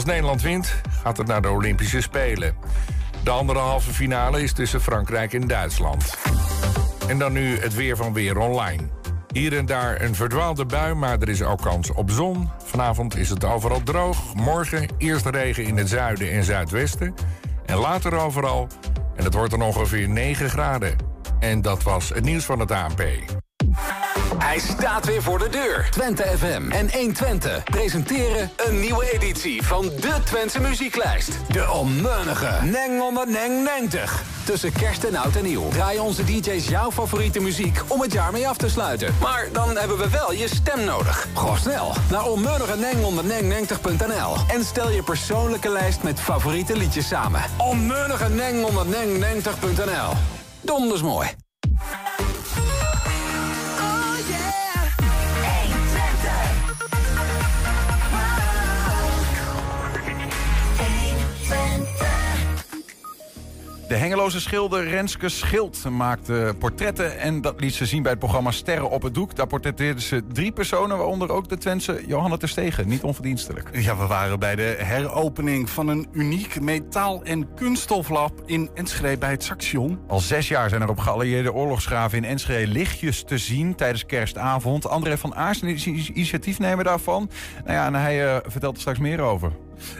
Als Nederland wint, gaat het naar de Olympische Spelen. De andere halve finale is tussen Frankrijk en Duitsland. En dan nu het weer van Weer Online. Hier en daar een verdwaalde bui, maar er is ook kans op zon. Vanavond is het overal droog. Morgen eerst regen in het zuiden en zuidwesten. En later overal. En het wordt dan ongeveer 9 graden. En dat was het nieuws van het ANP. Hij staat weer voor de deur. Twente FM en 120 presenteren een nieuwe editie van de Twentse muzieklijst. De onmeunige Neng onder Neng 90. Tussen kerst en oud en nieuw draaien onze DJ's jouw favoriete muziek om het jaar mee af te sluiten. Maar dan hebben we wel je stem nodig. Ga snel naar onmeunige Neng onder Neng 90.nl en stel je persoonlijke lijst met favoriete liedjes samen. Onmeunige Neng onder Neng 90.nl. Donders mooi. De hengeloze schilder Renske Schild maakte portretten... en dat liet ze zien bij het programma Sterren op het Doek. Daar portretteerde ze drie personen, waaronder ook de Twentse Johanna Terstegen. Niet onverdienstelijk. Ja, we waren bij de heropening van een uniek metaal- en kunststoflab in Enschede bij het Saxion. Al zes jaar zijn er op geallieerde oorlogsgraven in Enschede lichtjes te zien tijdens kerstavond. André van Aarsen is initiatiefnemer daarvan. Nou ja, en hij uh, vertelt er straks meer over.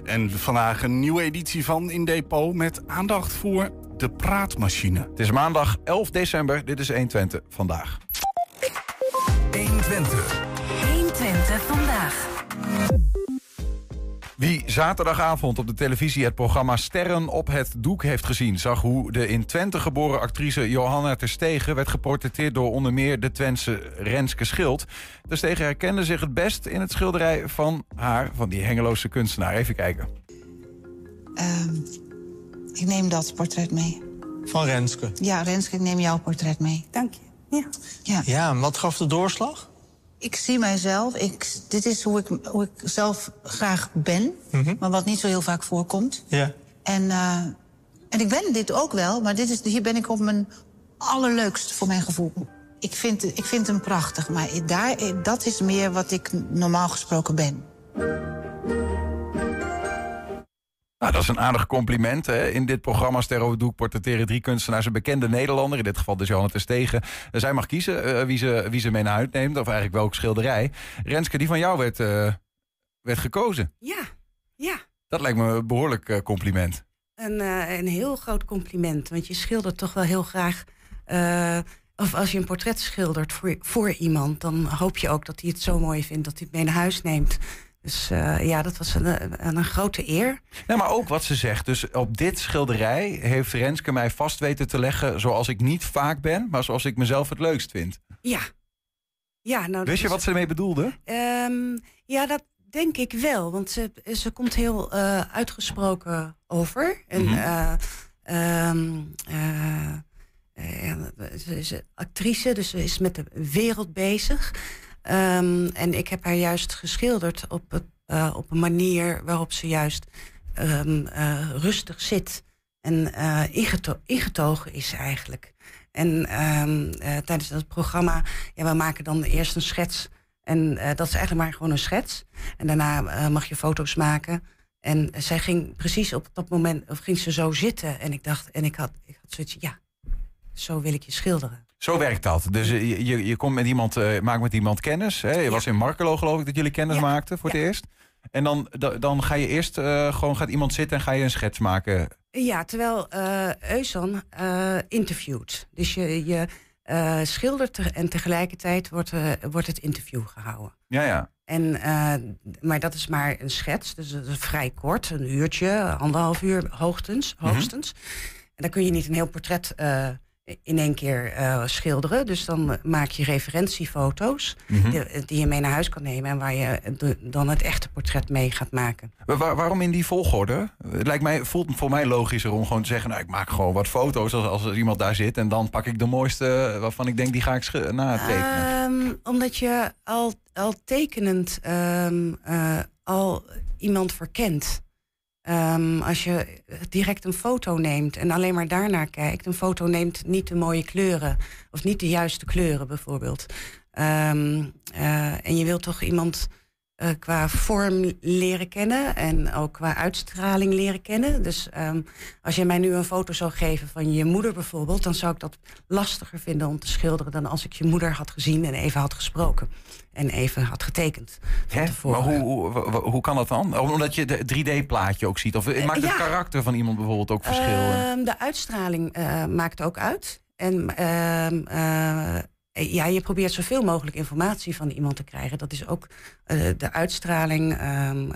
En vandaag een nieuwe editie van In Depot met aandacht voor de praatmachine. Het is maandag 11 december. Dit is 120 vandaag. 120. 120 vandaag. Wie zaterdagavond op de televisie het programma Sterren op het doek heeft gezien... zag hoe de in Twente geboren actrice Johanna Terstegen... werd geportretteerd door onder meer de Twentse Renske Schild. Terstegen herkende zich het best in het schilderij van haar... van die hengeloze kunstenaar. Even kijken. Uh, ik neem dat portret mee. Van Renske? Ja, Renske, ik neem jouw portret mee. Dank je. Ja. Ja, ja wat gaf de doorslag? Ik zie mijzelf. Ik, dit is hoe ik, hoe ik zelf graag ben, Mhm. maar wat niet zo heel vaak voorkomt. Ja. En, eh, en ik ben dit ook wel, maar dit is, hier ben ik op mijn allerleukst voor mijn gevoel. Ik vind, ik vind hem prachtig, maar daar, dat is meer wat ik normaal gesproken ben. Nou, dat is een aardig compliment. Hè? In dit programma Ster over Doek portretteren drie kunstenaars een bekende Nederlander. In dit geval dus Johanna Terstegen. Uh, zij mag kiezen uh, wie, ze, wie ze mee naar huis neemt. Of eigenlijk welke schilderij. Renske, die van jou werd, uh, werd gekozen. Ja, ja. Dat lijkt me een behoorlijk compliment. Een, een heel groot compliment. Want je schildert toch wel heel graag... of als je een portret schildert voor, voor iemand... dan hoop je ook dat hij het zo mooi vindt dat hij het mee naar huis neemt. Dus uh, ja, dat was een, een, een, grote eer. Nee, maar ook wat ze zegt. Dus op dit schilderij heeft Renske mij vast weten te leggen... zoals ik niet vaak ben, maar zoals ik mezelf het leukst vind. Ja. ja nou, Wist je wat ze ermee bedoelde? Um, ja, dat denk ik wel. Want ze, ze komt heel uh, uitgesproken over. En mm -hmm. um, ze is actrice, dus ze is met de wereld bezig... Um, en ik heb haar juist geschilderd op, het, uh, op een manier waarop ze juist um, uh, rustig zit en ingeto ingetogen is eigenlijk. En um, tijdens dat programma, ja, we maken dan eerst een schets. En dat is eigenlijk maar gewoon een schets. En daarna mag je foto's maken. En zij ging precies op dat moment, of ging ze zo zitten. En ik dacht, en ik had, ik had zoiets, ja, zo wil ik je schilderen. Zo werkt dat. Dus je, je, je komt met iemand, uh, maakt met iemand kennis. Hè? Je ja. was in Markelo geloof ik dat jullie kennis ja. maakten voor het eerst. En dan, dan ga je eerst uh, gewoon gaat iemand zitten en ga je een schets maken. Ja, terwijl uh, Eusan interviewt. Dus je, je schildert te, en tegelijkertijd wordt, wordt het interview gehouden. Ja, ja. En, maar dat is maar een schets, dus dat is vrij kort, een uurtje, anderhalf uur hoogstens. hoogstens. Mm -hmm. En dan kun je niet een heel portret in één keer uh, schilderen. Dus dan maak je referentiefoto's mm -hmm. die, die, je mee naar huis kan nemen... en waar je de, dan het echte portret mee gaat maken. Maar waar, waarom in die volgorde? Het lijkt mij, voelt voor mij logischer om gewoon te zeggen... nou, ik maak gewoon wat foto's als, als iemand daar zit... en dan pak ik de mooiste waarvan ik denk, die ga ik natekenen. Um, omdat je al, al tekenend um, uh, al iemand verkent... Um, als je direct een foto neemt en alleen maar daarnaar kijkt, een foto neemt niet de mooie kleuren of niet de juiste kleuren bijvoorbeeld. Um, uh, en je wilt toch iemand eh, qua vorm leren kennen en ook qua uitstraling leren kennen. Dus um, als je mij nu een foto zou geven van je moeder bijvoorbeeld, dan zou ik dat lastiger vinden om te schilderen dan als ik je moeder had gezien en even had gesproken en even had getekend. Hè? Maar hoe, hoe, hoe, kan dat dan? Omdat je de 3D-plaatje ook ziet? Of maakt het karakter van iemand bijvoorbeeld ook verschil? Uh, de uitstraling uh, maakt ook uit. En ehm, eh, ja, je probeert zoveel mogelijk informatie van iemand te krijgen. Dat is ook uh, de uitstraling um,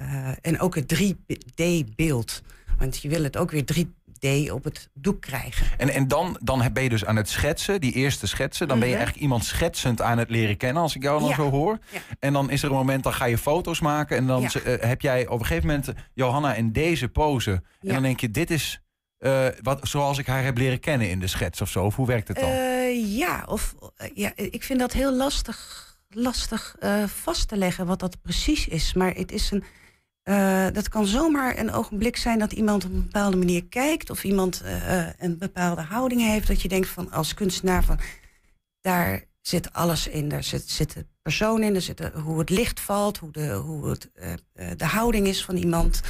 uh, en ook het 3D-beeld. Want je wil het ook weer 3D op het doek krijgen. En, en dan, dan ben je dus aan het schetsen, die eerste schetsen. Dan ben je mhm. eigenlijk iemand schetsend aan het leren kennen, als ik jou dan zo hoor. Ja. En dan is er een moment, dan ga je foto's maken. En dan ja. heb jij op een gegeven moment Johanna in deze pose. En dan denk je, dit is uh, wat, zoals ik haar heb leren kennen in de schets of zo? Of hoe werkt het dan? Uh, ja, of, uh, ja, ik vind dat heel lastig, lastig vast te leggen wat dat precies is. Maar het is een, dat kan zomaar een ogenblik zijn dat iemand op een bepaalde manier kijkt... of iemand een bepaalde houding heeft. Dat je denkt van als kunstenaar van daar zit alles in. Daar zit, zit de persoon in, er zit de, hoe het licht valt, hoe de, hoe het, de houding is van iemand.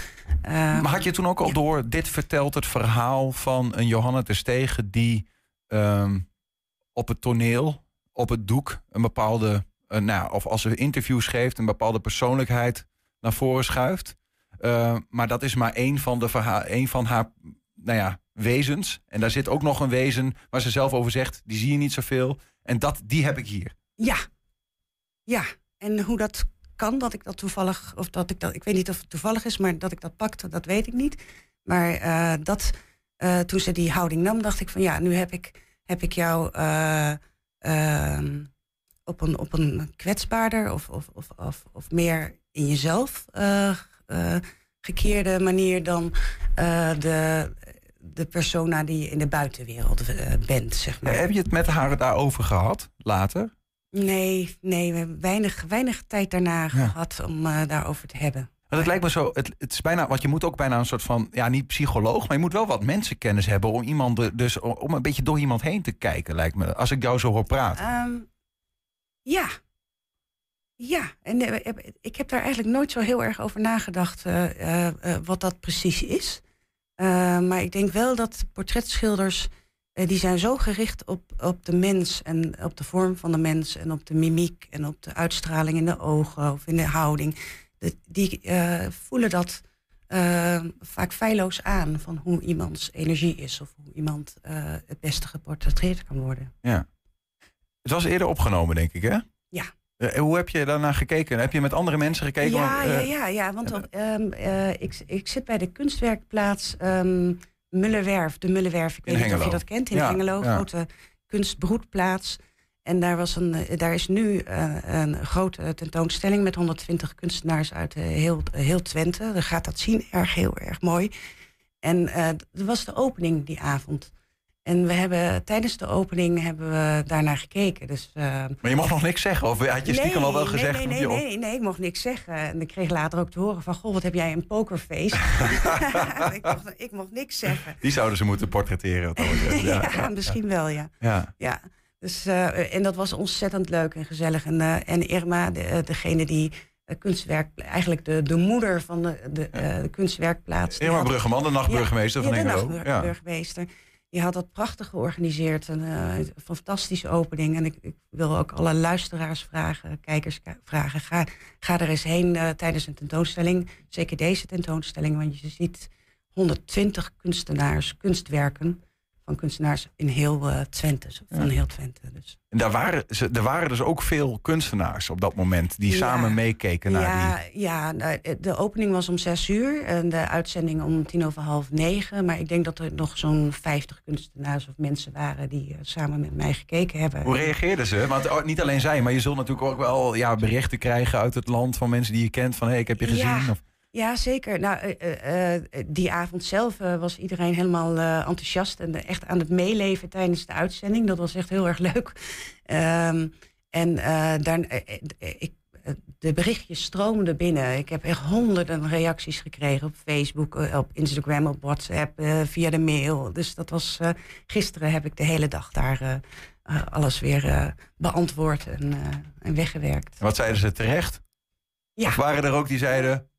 Maar had je toen ook al door, dit vertelt het verhaal van een Johanna Terstegen die um, op het toneel, op het doek, een bepaalde, uh, nou, of als ze interviews geeft, een bepaalde persoonlijkheid naar voren schuift. maar dat is maar één van, de verhaal, één van haar nou ja, wezens. En daar zit ook nog een wezen waar ze zelf over zegt, die zie je niet zoveel. En dat, die heb ik hier. Ja. Ja. En hoe dat kan, dat ik dat toevallig, of dat ik dat, ik weet niet of het toevallig is, maar dat ik dat pakte, dat weet ik niet. Maar uh, dat, toen ze die houding nam, dacht ik van ja, nu heb ik, heb ik jou uh, op, een, op een kwetsbaarder of, of, of, of, of meer in jezelf gekeerde manier dan de, de persona die je in de buitenwereld bent, zeg maar. Heb je het met haar daarover gehad, later? Nee, nee, we hebben weinig, weinig tijd daarna gehad om daarover te hebben. Maar het lijkt me zo, het, het, is bijna, want je moet ook bijna een soort van, ja, niet psycholoog, maar je moet wel wat mensenkennis hebben om iemand, dus om een beetje door iemand heen te kijken, lijkt me, als ik jou zo hoor praten. Um, ja. Ja, en uh, ik heb daar eigenlijk nooit zo heel erg over nagedacht uh, wat dat precies is. Uh, maar ik denk wel dat portretschilders, die zijn zo gericht op, op de mens en op de vorm van de mens en op de mimiek en op de uitstraling in de ogen of in de houding. De, die uh, voelen dat vaak feilloos aan van hoe iemands energie is of hoe iemand het beste geportretteerd kan worden. Ja. Het was eerder opgenomen, denk ik, hè? Ja. Hoe heb je daarnaar gekeken? Heb je met andere mensen gekeken? Ja, ja, ja, ja, want op, um, uh, ik, ik zit bij de kunstwerkplaats um, Mullerwerf. De Mullerwerf, ik weet niet of je dat kent. In ja, Hengelo, ja. grote kunstbroedplaats. En daar, was een, daar is nu een grote tentoonstelling met 120 kunstenaars uit heel, heel Twente. Daar gaat dat zien, erg, heel erg mooi. En dat was de opening die avond. En we hebben tijdens de opening hebben we daarnaar gekeken. Dus, uh, maar je mocht nog niks zeggen? Of had je stiekem al wel gezegd? Nee, nee, nee, nee, ik mocht niks zeggen. En ik kreeg later ook te horen van... Goh, wat heb jij een pokerface? ik, mocht, ik mocht niks zeggen. Die zouden ze moeten portretteren. ja, ja, misschien wel, ja. ja. ja. Dus, uh, en dat was ontzettend leuk en gezellig. En, uh, en Irma, de, degene die kunstwerk, eigenlijk de, de moeder van de, de, de kunstwerkplaats. Irma Bruggeman, de nachtburgemeester ja, van Engelo. De nachtburgemeester. Ja. Je had dat prachtig georganiseerd. Een fantastische opening. En ik, ik, wil ook alle luisteraars vragen, kijkers vragen. Ga, ga er eens heen tijdens een tentoonstelling. Zeker deze tentoonstelling. Want je ziet 120 kunstenaars, kunstwerken van kunstenaars in heel uh, Twente. Van heel Twente dus. En daar waren, ze, er waren dus ook veel kunstenaars op dat moment... die samen meekeken naar ja, die... Ja, nou, de opening was om zes uur en de uitzending om tien over half negen. Maar ik denk dat er nog zo'n vijftig kunstenaars of mensen waren... die uh, samen met mij gekeken hebben. Hoe reageerden ze? Want oh, niet alleen zij, maar je zult natuurlijk ook wel ja, berichten krijgen... uit het land van mensen die je kent van... hé, hey, ik heb je gezien. Of... Ja, zeker. Nou, uh, uh, die avond zelf uh, was iedereen helemaal enthousiast en echt aan het meeleven tijdens de uitzending. Dat was echt heel erg leuk. Um, en daar, ik, de berichtjes stroomden binnen. Ik heb echt honderden reacties gekregen op Facebook, op Instagram, op WhatsApp, via de mail. Dus dat was gisteren heb ik de hele dag daar alles weer beantwoord en, en weggewerkt. wat zeiden ze terecht? Ja. Of waren er ook die zeiden...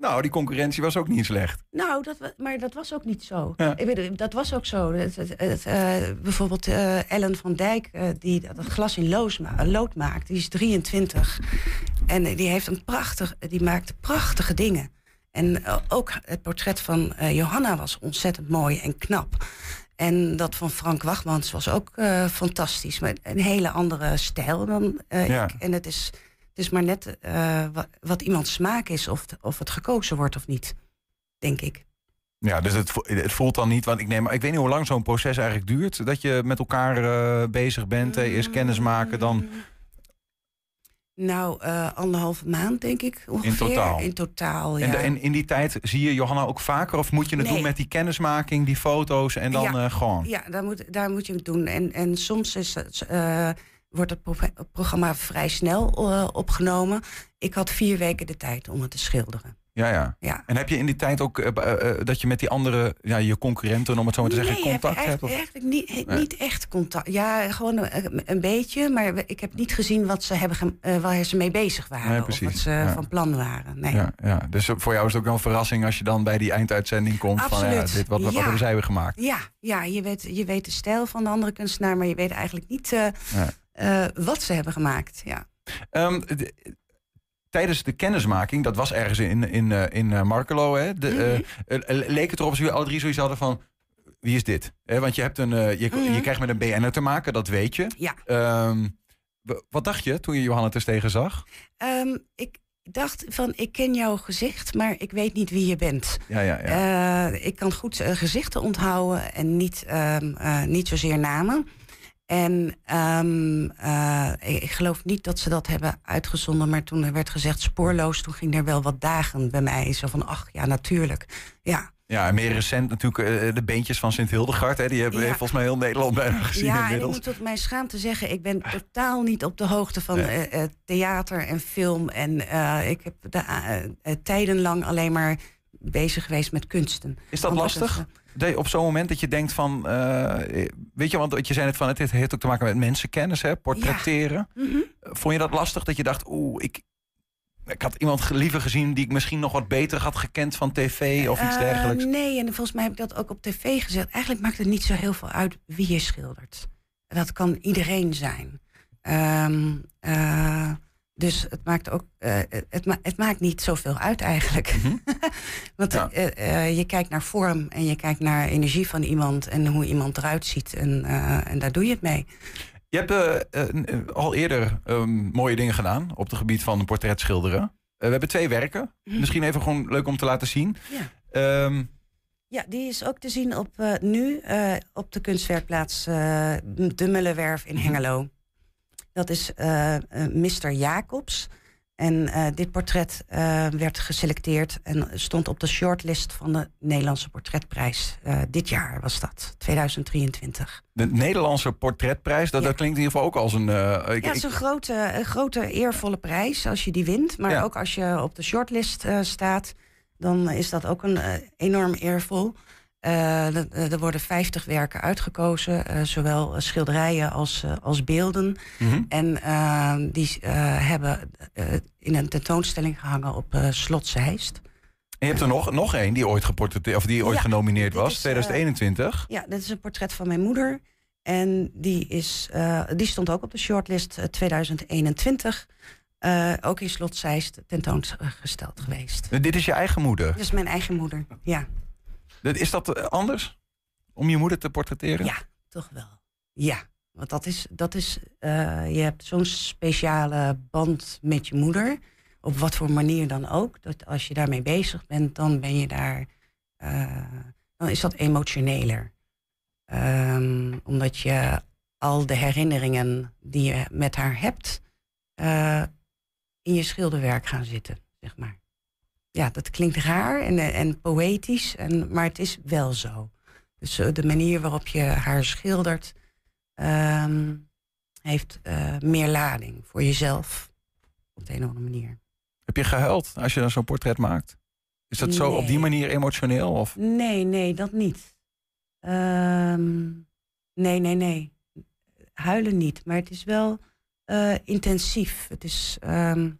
Nou, die concurrentie was ook niet slecht. Nou, dat, maar dat was ook niet zo. Ja. Ik weet, dat was ook zo. Het, het, het, eh, bijvoorbeeld eh, Ellen van Dijk, eh, die dat glas in loos lood maakt, die is 23. En die, heeft een prachtig, die maakt prachtige dingen. En ook het portret van Johanna was ontzettend mooi en knap. En dat van Frank Wachmans was ook fantastisch. Maar een hele andere stijl dan Ja. ik. En het is, is maar net eh, wat, wat iemands smaak is, of, het- of het gekozen wordt of niet, denk ik. Ja, dus het, het voelt dan niet, want ik neem, ik weet niet hoe lang zo'n proces eigenlijk duurt. Dat je met elkaar eh, bezig bent, eh, eerst kennis maken, dan Nou, eh, anderhalve maand, denk ik ongeveer. totaal? In totaal, ja. En, de- en in die tijd zie je Johanna ook vaker? Of moet je het Nee. doen met die kennismaking, die foto's en dan Ja. gewoon? Ja, daar moet, daar moet je het doen. En, en soms is het, wordt het pro- programma vrij snel eh, opgenomen. Ik had vier weken de tijd om het te schilderen. Ja, ja. Ja. En heb je in die tijd ook eh, eh, dat je met die andere, ja, je concurrenten, om het zo maar te zeggen, nee, heb contact ik hebt? eigenlijk, Of? eigenlijk niet, Nee. niet echt contact. Ja, gewoon een, een beetje. Maar ik heb niet gezien wat ze hebben waar ze mee bezig waren. Nee, of wat ze ja. van plan waren. Nee. Ja, ja. Dus voor jou is het ook wel een verrassing als je dan bij die einduitzending komt. Van, ja, dit, wat, wat Ja. hebben zij weer gemaakt? Ja, ja je, weet, je weet de stijl van de andere kunstenaar, maar je weet eigenlijk niet eh, wat ze hebben gemaakt. Ja. Ehm, de- tijdens de kennismaking, dat was ergens in, in, eh, in eh, Markelo, hè, de, eh, leek het erop als jullie alle drie zoiets hadden van... Wie is dit? Want je, hebt een, je, Mhm. je krijgt met een BN'er te maken, dat weet je. Ja. Ehm, wat dacht je toen je Johanna Terstegen zag? Ehm, ik dacht van, ik ken jouw gezicht, maar ik weet niet wie je bent. Ja, ja, ja. Ik kan goed gezichten onthouden en niet, niet zozeer namen. En ehm, eh, ik, ik geloof niet dat ze dat hebben uitgezonden, maar toen er werd gezegd spoorloos, toen ging er wel wat dagen bij mij. Zo van, ach ja, natuurlijk. Ja, ja, en meer recent natuurlijk eh, de beentjes van Sint Hildegard. Hè, die hebben Ja. volgens mij heel Nederland bijna gezien ja en ik inmiddels. moet tot mijn schaamte zeggen, ik ben totaal niet op de hoogte van Nee. eh, theater en film. En ik heb de, tijdenlang alleen maar bezig geweest met kunsten. Is dat Omdat lastig? het, Op zo'n moment dat je denkt van... eh, weet je, want je zei net van... het heeft ook te maken met mensenkennis, hè, portretteren. Mhm. Vond je dat lastig dat je dacht... oeh, ik, ik had iemand liever gezien... die ik misschien nog wat beter had gekend van tv of iets Eh, dergelijks? nee, en volgens mij heb ik dat ook op tv gezegd. Eigenlijk maakt het niet zo heel veel uit wie je schildert. Dat kan iedereen zijn. Ehm, eh, dus het maakt ook eh, het, ma- het maakt niet zoveel uit eigenlijk. Want Ja. eh, eh, je kijkt naar vorm en je kijkt naar energie van iemand en hoe iemand eruit ziet. En, en daar doe je het mee. Je hebt al eerder ehm, mooie dingen gedaan... op het gebied van portret schilderen. Eh, we hebben twee werken. Misschien even gewoon leuk om te laten zien. Ja. Ehm, Ja, die is ook te zien op, nu op de kunstwerkplaats De Mullenwerf in Hengelo. Dat is eh, eh, Mr. Jacobs. En eh, dit portret werd geselecteerd en stond op de shortlist van de Nederlandse Portretprijs. Dit jaar was dat, 2023. de Nederlandse portretprijs, dat, Ja. dat klinkt in ieder geval ook als een... ik, Ja, het is een grote, een grote eervolle prijs als je die wint. Maar Ja. ook als je op de shortlist staat, dan is dat ook een enorm eervol. Eh, er- er worden 50 werken uitgekozen, eh, zowel schilderijen als, eh, als beelden. Mhm. En eh, die eh, hebben eh, in een tentoonstelling gehangen op eh, Slot Zeist. En je hebt er nog, nog één die ooit geportretteerd of die ooit Ja, genomineerd dit was, is, eh, 2021. Ja, dit is een portret van mijn moeder. En die, is, eh, die stond ook op de shortlist eh, 2021. Eh, ook in Slot Zeist tentoongesteld geweest. Eh, Dit is je eigen moeder. Dat is mijn eigen moeder, ja. Is dat eh, anders? Om je moeder te portretteren? Ja, toch wel. Ja, want dat is, dat is eh, je hebt zo'n speciale band met je moeder. Op wat voor manier dan ook. Dat als je daarmee bezig bent, dan ben je daar. eh, dan is dat emotioneler. Ehm, omdat je al de herinneringen die je met haar hebt, in je schilderwerk gaan zitten, zeg maar. Ja, dat klinkt raar en, eh, en poëtisch, en, maar het is wel zo. Dus eh, de manier waarop je haar schildert, ehm, heeft eh, meer lading voor jezelf. Op de een of andere manier. Heb je gehuild als je dan zo'n portret maakt? Is dat zo op die manier emotioneel? Of? Nee, nee, dat niet. Ehm, nee, nee, nee. Huilen niet, maar het is wel intensief. Het is. ehm,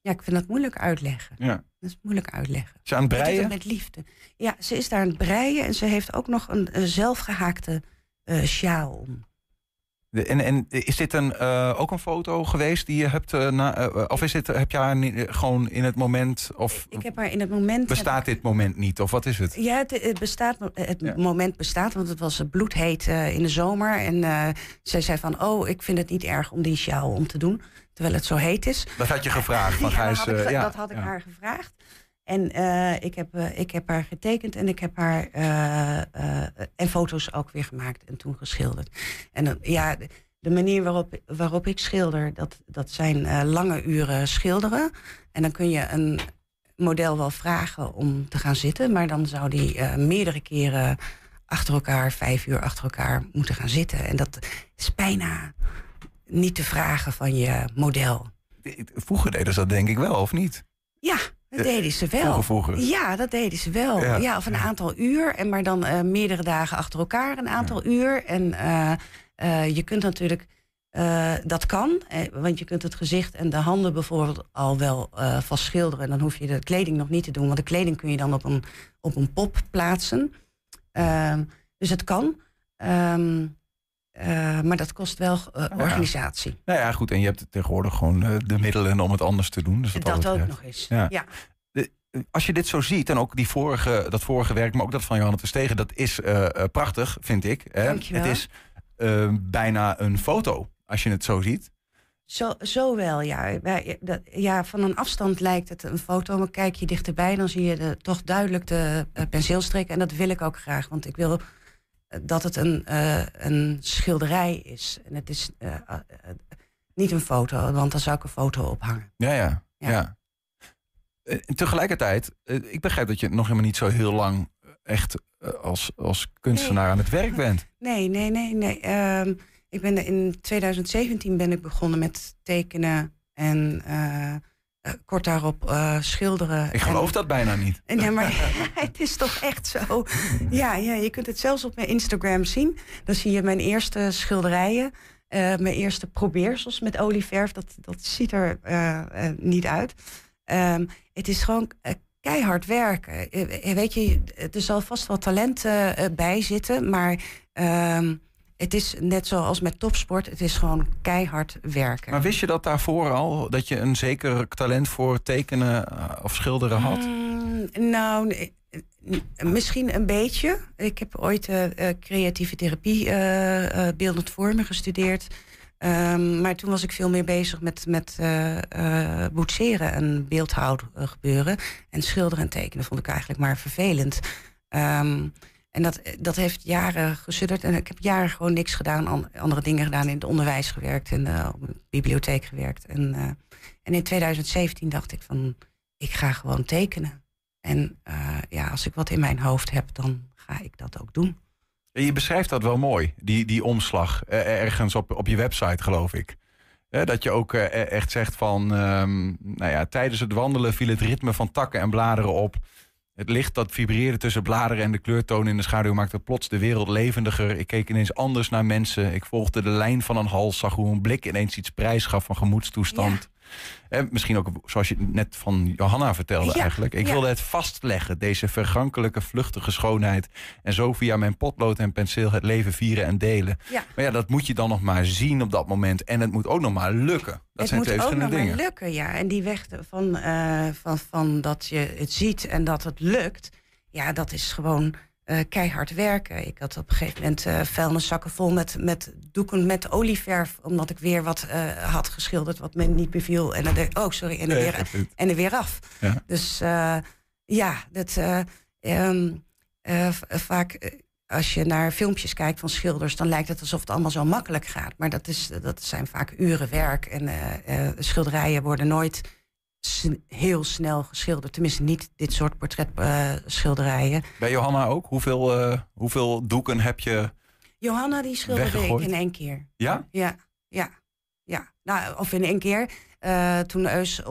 Ja, ik vind dat moeilijk uitleggen. Ja. Dat is moeilijk uitleggen. Ze aan het breien? met liefde. Ja, ze is daar aan het breien en ze heeft ook nog een, een zelfgehaakte eh, sjaal om. De- En, en is dit een, eh, ook een foto geweest die je hebt... eh, na, of is dit, heb je haar niet, gewoon in het moment... Of Ik heb haar in het moment... bestaat dit moment niet? Of wat is het? Ja, het, het bestaat, het Ja. moment bestaat, want het was bloedheet in de zomer. En zij zei van, oh, ik vind het niet erg om die sjaal om te doen. Terwijl het zo heet is. Dat had je gevraagd van Ja, Gijs. dat had ik, eh, ja, dat had ik ja. haar gevraagd. En eh, ik, heb, eh, ik heb haar getekend en ik heb haar eh, eh, en foto's ook weer gemaakt en toen geschilderd. En dan, ja, de, manier waarop, waarop ik schilder, dat, dat zijn eh, lange uren schilderen. En dan kun je een model wel vragen om te gaan zitten, maar dan zou die eh, meerdere keren achter elkaar, vijf uur achter elkaar moeten gaan zitten. En dat is bijna niet te vragen van je model. Vroeger deden ze dat denk ik wel, of niet? Ja, dat deden ze wel. vroeger, vroeger. Ja, dat deden ze wel. Ja. Ja, of een aantal uur. En maar dan eh, meerdere dagen achter elkaar een aantal uur. En eh, eh, je kunt natuurlijk... dat kan, want je kunt het gezicht en de handen bijvoorbeeld al wel vast schilderen. En dan hoef je de kleding nog niet te doen, want de kleding kun je dan op een, op een pop plaatsen. Ehm, dus het kan. Ehm, eh, maar dat kost wel eh, organisatie. Nou ja, goed. En je hebt tegenwoordig gewoon eh, de middelen om het anders te doen. Dus Dat dat ook nog eens. Ja. Ja. Als je dit zo ziet, en ook die vorige, dat vorige werk, maar ook dat van Johanna Terstegen, dat is prachtig, vind ik. Hè? Dankjewel. Het is bijna een foto, als je het zo ziet. Zo, zo wel, ja. Dat, ja. Van een afstand lijkt het een foto, maar kijk je dichterbij... dan zie je de, toch duidelijk de penseelstreek. En dat wil ik ook graag, want ik wil dat het een, eh, een schilderij is. En het is eh, eh, niet een foto, want dan zou ik een foto ophangen. Ja, ja. ja. Ja. En tegelijkertijd, ik begrijp dat je nog helemaal niet zo heel lang echt als, als kunstenaar aan het werk bent. Nee, nee, nee, nee. Ehm, ik ben in 2017 ben ik begonnen met tekenen en kort daarop eh, schilderen. Ik geloof dat bijna niet. En, nee, maar het is toch echt zo. Ja, ja, je kunt het zelfs op mijn Instagram zien. Dan zie je mijn eerste schilderijen. eh, mijn eerste probeersels met olieverf. Dat, dat ziet er eh, niet uit. Ehm, het is gewoon keihard werken. Weet je, er zal vast wel talent bij zitten. Maar ehm, het is net zoals met topsport. Het is gewoon keihard werken. Maar wist je dat daarvoor al, dat je een zeker talent voor tekenen eh, of schilderen had? Mm, nou, misschien een beetje. Ik heb ooit eh, eh, creatieve therapie, eh, eh, beeldend vormen gestudeerd. Ehm, maar toen was ik veel meer bezig met, met boetseren en beeldhoud gebeuren. En schilderen en tekenen vond ik eigenlijk maar vervelend. Ehm, en dat, dat heeft jaren gesudderd. En ik heb jaren gewoon niks gedaan, an- andere dingen gedaan. In het onderwijs gewerkt en eh, op een bibliotheek gewerkt. En, eh, en in 2017 dacht ik van, ik ga gewoon tekenen. En eh, ja, als ik wat in mijn hoofd heb, dan ga ik dat ook doen. Je beschrijft dat wel mooi, die, die omslag, eh, ergens op, op je website geloof ik. Eh, dat je ook eh, echt zegt van, ehm, nou ja, tijdens het wandelen viel het ritme van takken en bladeren op. Het licht dat vibreerde tussen bladeren en de kleurtonen in de schaduw maakte plots de wereld levendiger. Ik keek ineens anders naar mensen. Ik volgde de lijn van een hals, zag hoe een blik ineens iets prijs gaf van gemoedstoestand. En misschien ook, zoals je net van Johanna vertelde Ja, eigenlijk. Ik ja. wilde het vastleggen, deze vergankelijke, vluchtige schoonheid. En zo via mijn potlood en penseel het leven vieren en delen. Ja. Maar ja, dat moet je dan nog maar zien op dat moment. En het moet ook nog maar lukken. Dat het zijn moet twee ook nog verschillende maar dingen. lukken, ja. En die weg van, eh, van, van dat je het ziet en dat het lukt, ja, dat is gewoon eh, keihard werken. Ik had op een gegeven moment eh vuilniszakken vol met, met doeken met olieverf, omdat ik weer wat eh, had geschilderd wat me niet beviel. En er, oh, sorry, en er, Nee, weer, en er weer af. Ja. Dus ja, dat, eh, ehm, eh, vaak als je naar filmpjes kijkt van schilders, dan lijkt het alsof het allemaal zo makkelijk gaat. Maar dat, is, dat zijn vaak uren werk. En schilderijen worden nooit heel snel geschilderd. Tenminste, niet dit soort portretschilderijen. Bij Johanna ook? Hoeveel, eh, hoeveel doeken heb je? Johanna, die schilderde ik in één keer. Ja? Ja, ja, ja. Nou, of in één keer. Eh, toen Eus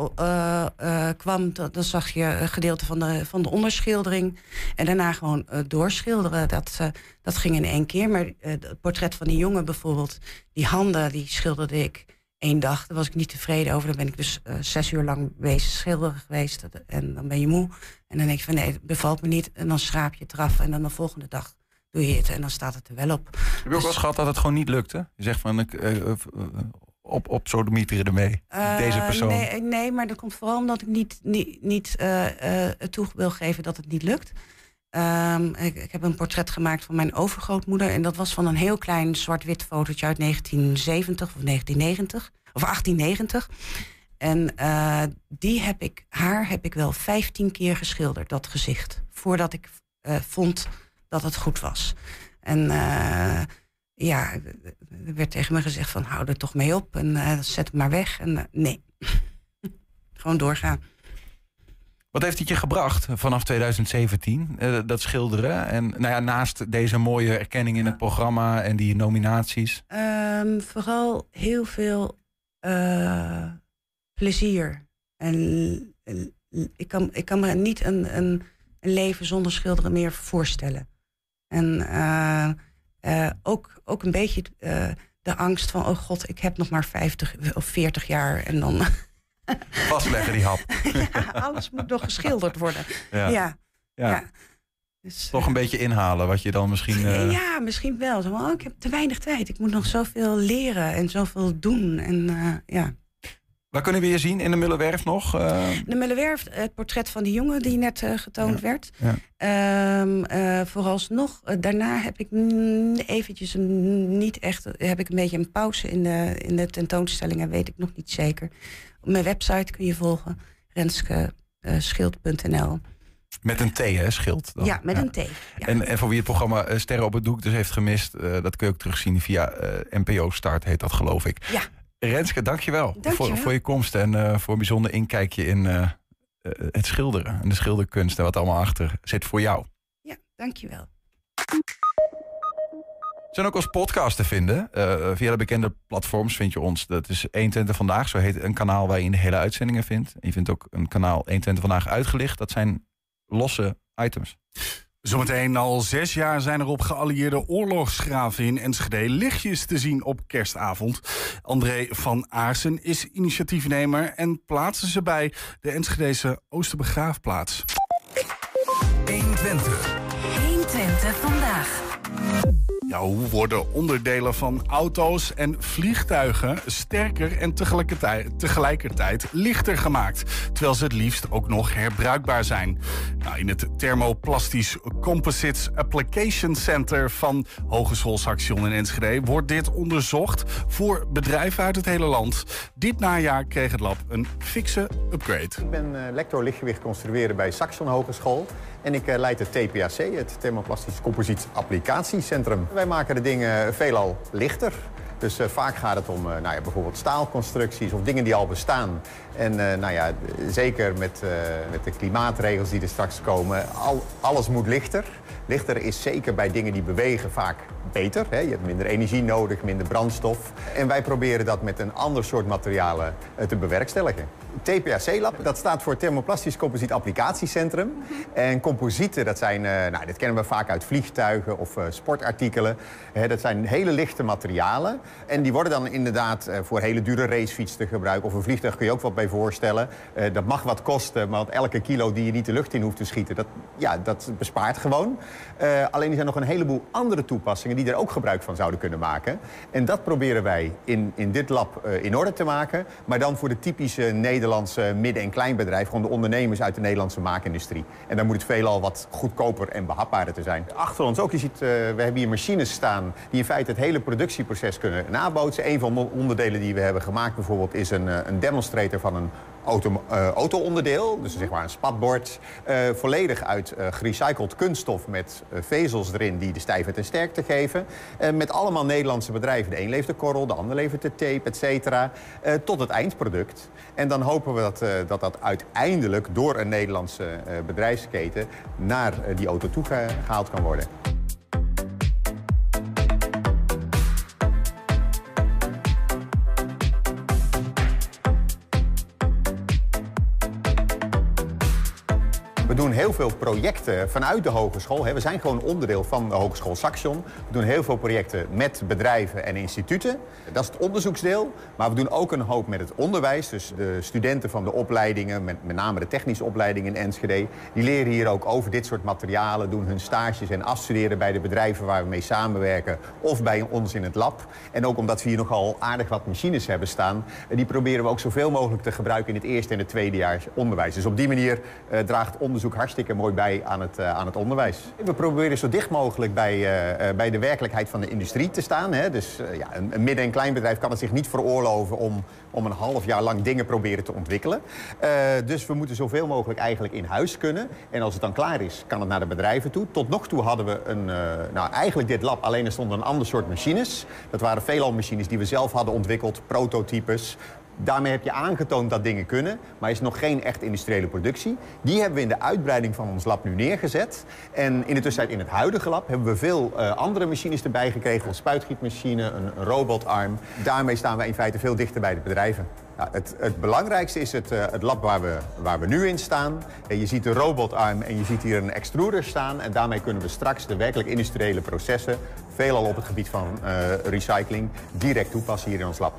kwam, dan, dan zag je een gedeelte van de, van de onderschildering. En daarna gewoon doorschilderen. Dat, dat ging in één keer. Maar het portret van die jongen bijvoorbeeld, die handen, die schilderde ik één dag, daar was ik niet tevreden over. Dan ben ik dus eh, zes uur lang bezig schilderen geweest. En dan ben je moe. En dan denk je van nee, het bevalt me niet. En dan schraap je het eraf. En dan de volgende dag doe je het. En dan staat het er wel op. Heb je ook wel eens gehad dat het gewoon niet lukte? Je zegt van, ik, eh, eh, op, op sodemieteren ermee. Deze persoon. Nee, nee, maar dat komt vooral omdat ik niet, niet, niet eh, toe wil geven dat het niet lukt. Ehm, ik, ik heb een portret gemaakt van mijn overgrootmoeder. En dat was van een heel klein zwart-wit fotootje uit 1970 of 1990. Of 1890. En eh, die heb ik, haar heb ik wel 15 keer geschilderd, dat gezicht. Voordat ik eh, vond dat het goed was. En eh, ja, er werd tegen me gezegd van hou er toch mee op en zet het maar weg. En nee, gewoon doorgaan. Wat heeft het je gebracht vanaf 2017, eh, dat schilderen? En nou ja, naast deze mooie erkenning in het programma en die nominaties. Ehm, vooral heel veel eh, plezier. En en ik kan, ik kan me niet een, een, een leven zonder schilderen meer voorstellen. En eh, ook, ook een beetje de angst van, oh god, ik heb nog maar 50 of 40 jaar en dan Vastleggen die hap. ja, alles moet nog geschilderd worden. Ja. Ja, Ja. ja. Dus, Toch een beetje inhalen wat je dan misschien... eh, Ja, misschien wel. Zo, oh, ik heb te weinig tijd. Ik moet nog zoveel leren en zoveel doen. En eh, ja. Waar kunnen we je zien in de Mullenwerf nog? Eh, De Mullenwerf, het portret van die jongen die net eh, getoond werd. ja. Ehm, eh, vooralsnog, eh, daarna heb ik eventjes een- niet echt... heb ik een beetje een pauze in de, in de tentoonstellingen, weet ik nog niet zeker. Op mijn website kun je volgen, renskeschild.nl. met een T, hè, schild. dan. Ja, met een T. Ja. En, en voor wie het programma eh, Sterren op het Doek dus heeft gemist... eh, dat kun je ook terugzien via eh, NPO Start, heet dat geloof ik. Ja. Renske, dankjewel, Dankjewel. Voor, voor je komst en eh, voor een bijzonder inkijkje in eh, eh, het schilderen. En de schilderkunst en wat allemaal achter zit voor jou. ja, dankjewel. We zijn ook als podcast te vinden. Eh, via de bekende platforms vind je ons. Dat is 120 Vandaag, zo heet een kanaal waar je de hele uitzendingen vindt. En je vindt ook een kanaal 120 Vandaag uitgelicht. Dat zijn losse items. Zometeen al zes jaar zijn er op geallieerde oorlogsgraven in Enschede lichtjes te zien op kerstavond. André van Aarsen is initiatiefnemer en plaatsen ze bij de Enschedese Oosterbegraafplaats. 120. 120 vandaag. Ja, hoe worden onderdelen van auto's en vliegtuigen sterker en tegelijkertijd, lichter gemaakt? Terwijl ze het liefst ook nog herbruikbaar zijn. Nou, in het Thermoplastisch Composites Application Center van Hogeschool Saxion in Enschede wordt dit onderzocht voor bedrijven uit het hele land. Dit najaar kreeg het lab een fikse upgrade. Ik ben eh, lector lichtgewicht construeren bij Saxion Hogeschool. En ik eh, leid het TPAC, het Thermoplastisch Composiet Applicatiecentrum. Wij maken de dingen veelal lichter. Dus eh, vaak gaat het om eh, nou ja, bijvoorbeeld staalconstructies of dingen die al bestaan. En eh, nou ja, zeker met, eh, met de klimaatregels die er straks komen, al, alles moet lichter. Lichter is zeker bij dingen die bewegen vaak beter. Hè? Je hebt minder energie nodig, minder brandstof. En wij proberen dat met een ander soort materialen eh, te bewerkstelligen. TPAC-lab, dat staat voor Thermoplastisch Composiet Applicatiecentrum. En composieten, dat zijn, nou, dit kennen we vaak uit vliegtuigen of sportartikelen. Dat zijn hele lichte materialen. En die worden dan inderdaad voor hele dure racefietsen te gebruiken. Of een vliegtuig kun je ook wat bij voorstellen. Eh, dat mag wat kosten, maar want elke kilo die je niet de lucht in hoeft te schieten, dat, ja, dat bespaart gewoon. Eh, alleen er zijn nog een heleboel andere toepassingen die er ook gebruik van zouden kunnen maken. En dat proberen wij in, in dit lab eh, in orde te maken. Maar dan voor de typische Nederlandse midden- en kleinbedrijf. Gewoon de ondernemers uit de Nederlandse maakindustrie. En dan moet het veelal wat goedkoper en behapbaarder te zijn. Achter ons ook, je ziet, we hebben hier machines staan... die in feite het hele productieproces kunnen nabootsen. Een van de onderdelen die we hebben gemaakt bijvoorbeeld... is een, een demonstrator van een auto, eh, auto-onderdeel, dus zeg maar een spatbord. eh, volledig uit eh, gerecycled kunststof met vezels erin die de stijfheid en sterkte geven. Met allemaal Nederlandse bedrijven. De een levert de korrel, de ander levert de tape, et cetera. tot het eindproduct. En dan hopen we dat, dat dat uiteindelijk door een Nederlandse bedrijfsketen naar die auto toe ge- gehaald kan worden. Heel veel projecten vanuit de hogeschool. We zijn gewoon onderdeel van de Hogeschool Saxion. We doen heel veel projecten met bedrijven en instituten. Dat is het onderzoeksdeel. Maar we doen ook een hoop met het onderwijs. Dus de studenten van de opleidingen, met, name de technische opleidingen in Enschede... die leren hier ook over dit soort materialen, doen hun stages en afstuderen bij de bedrijven waar we mee samenwerken of bij ons in het lab. En ook omdat we hier nogal aardig wat machines hebben staan, eh, die proberen we ook zoveel mogelijk te gebruiken in het eerste en het tweede jaar onderwijs. Dus op die manier eh, draagt onderzoek hartstikke mooi bij aan het, eh, aan het onderwijs. We proberen zo dicht mogelijk bij, eh, eh, bij de werkelijkheid van de industrie te staan. Hè. Dus ja, een, een midden- en kleinbedrijf kan het zich niet veroorloven om, om een half jaar lang dingen proberen te ontwikkelen. Dus we moeten zoveel mogelijk eigenlijk in huis kunnen. En als het dan klaar is, kan het naar de bedrijven toe. Tot nog toe hadden we een, nou eigenlijk dit lab, alleen er stonden een ander soort machines. Dat waren veelal machines die we zelf hadden ontwikkeld, prototypes. Daarmee heb je aangetoond dat dingen kunnen, maar is nog geen echt industriële productie. Die hebben we in de uitbreiding van ons lab nu neergezet. En in de tussentijd in het huidige lab hebben we veel eh, andere machines erbij gekregen. Een spuitgietmachine, een, robotarm. Daarmee staan we in feite veel dichter bij de bedrijven. Het, het belangrijkste is het, eh, het lab waar we, waar we nu in staan. Eh, je ziet de robotarm en je ziet hier een extruder staan. En daarmee kunnen we straks de werkelijk industriële processen... veelal op het gebied van eh, recycling, direct toepassen hier in ons lab.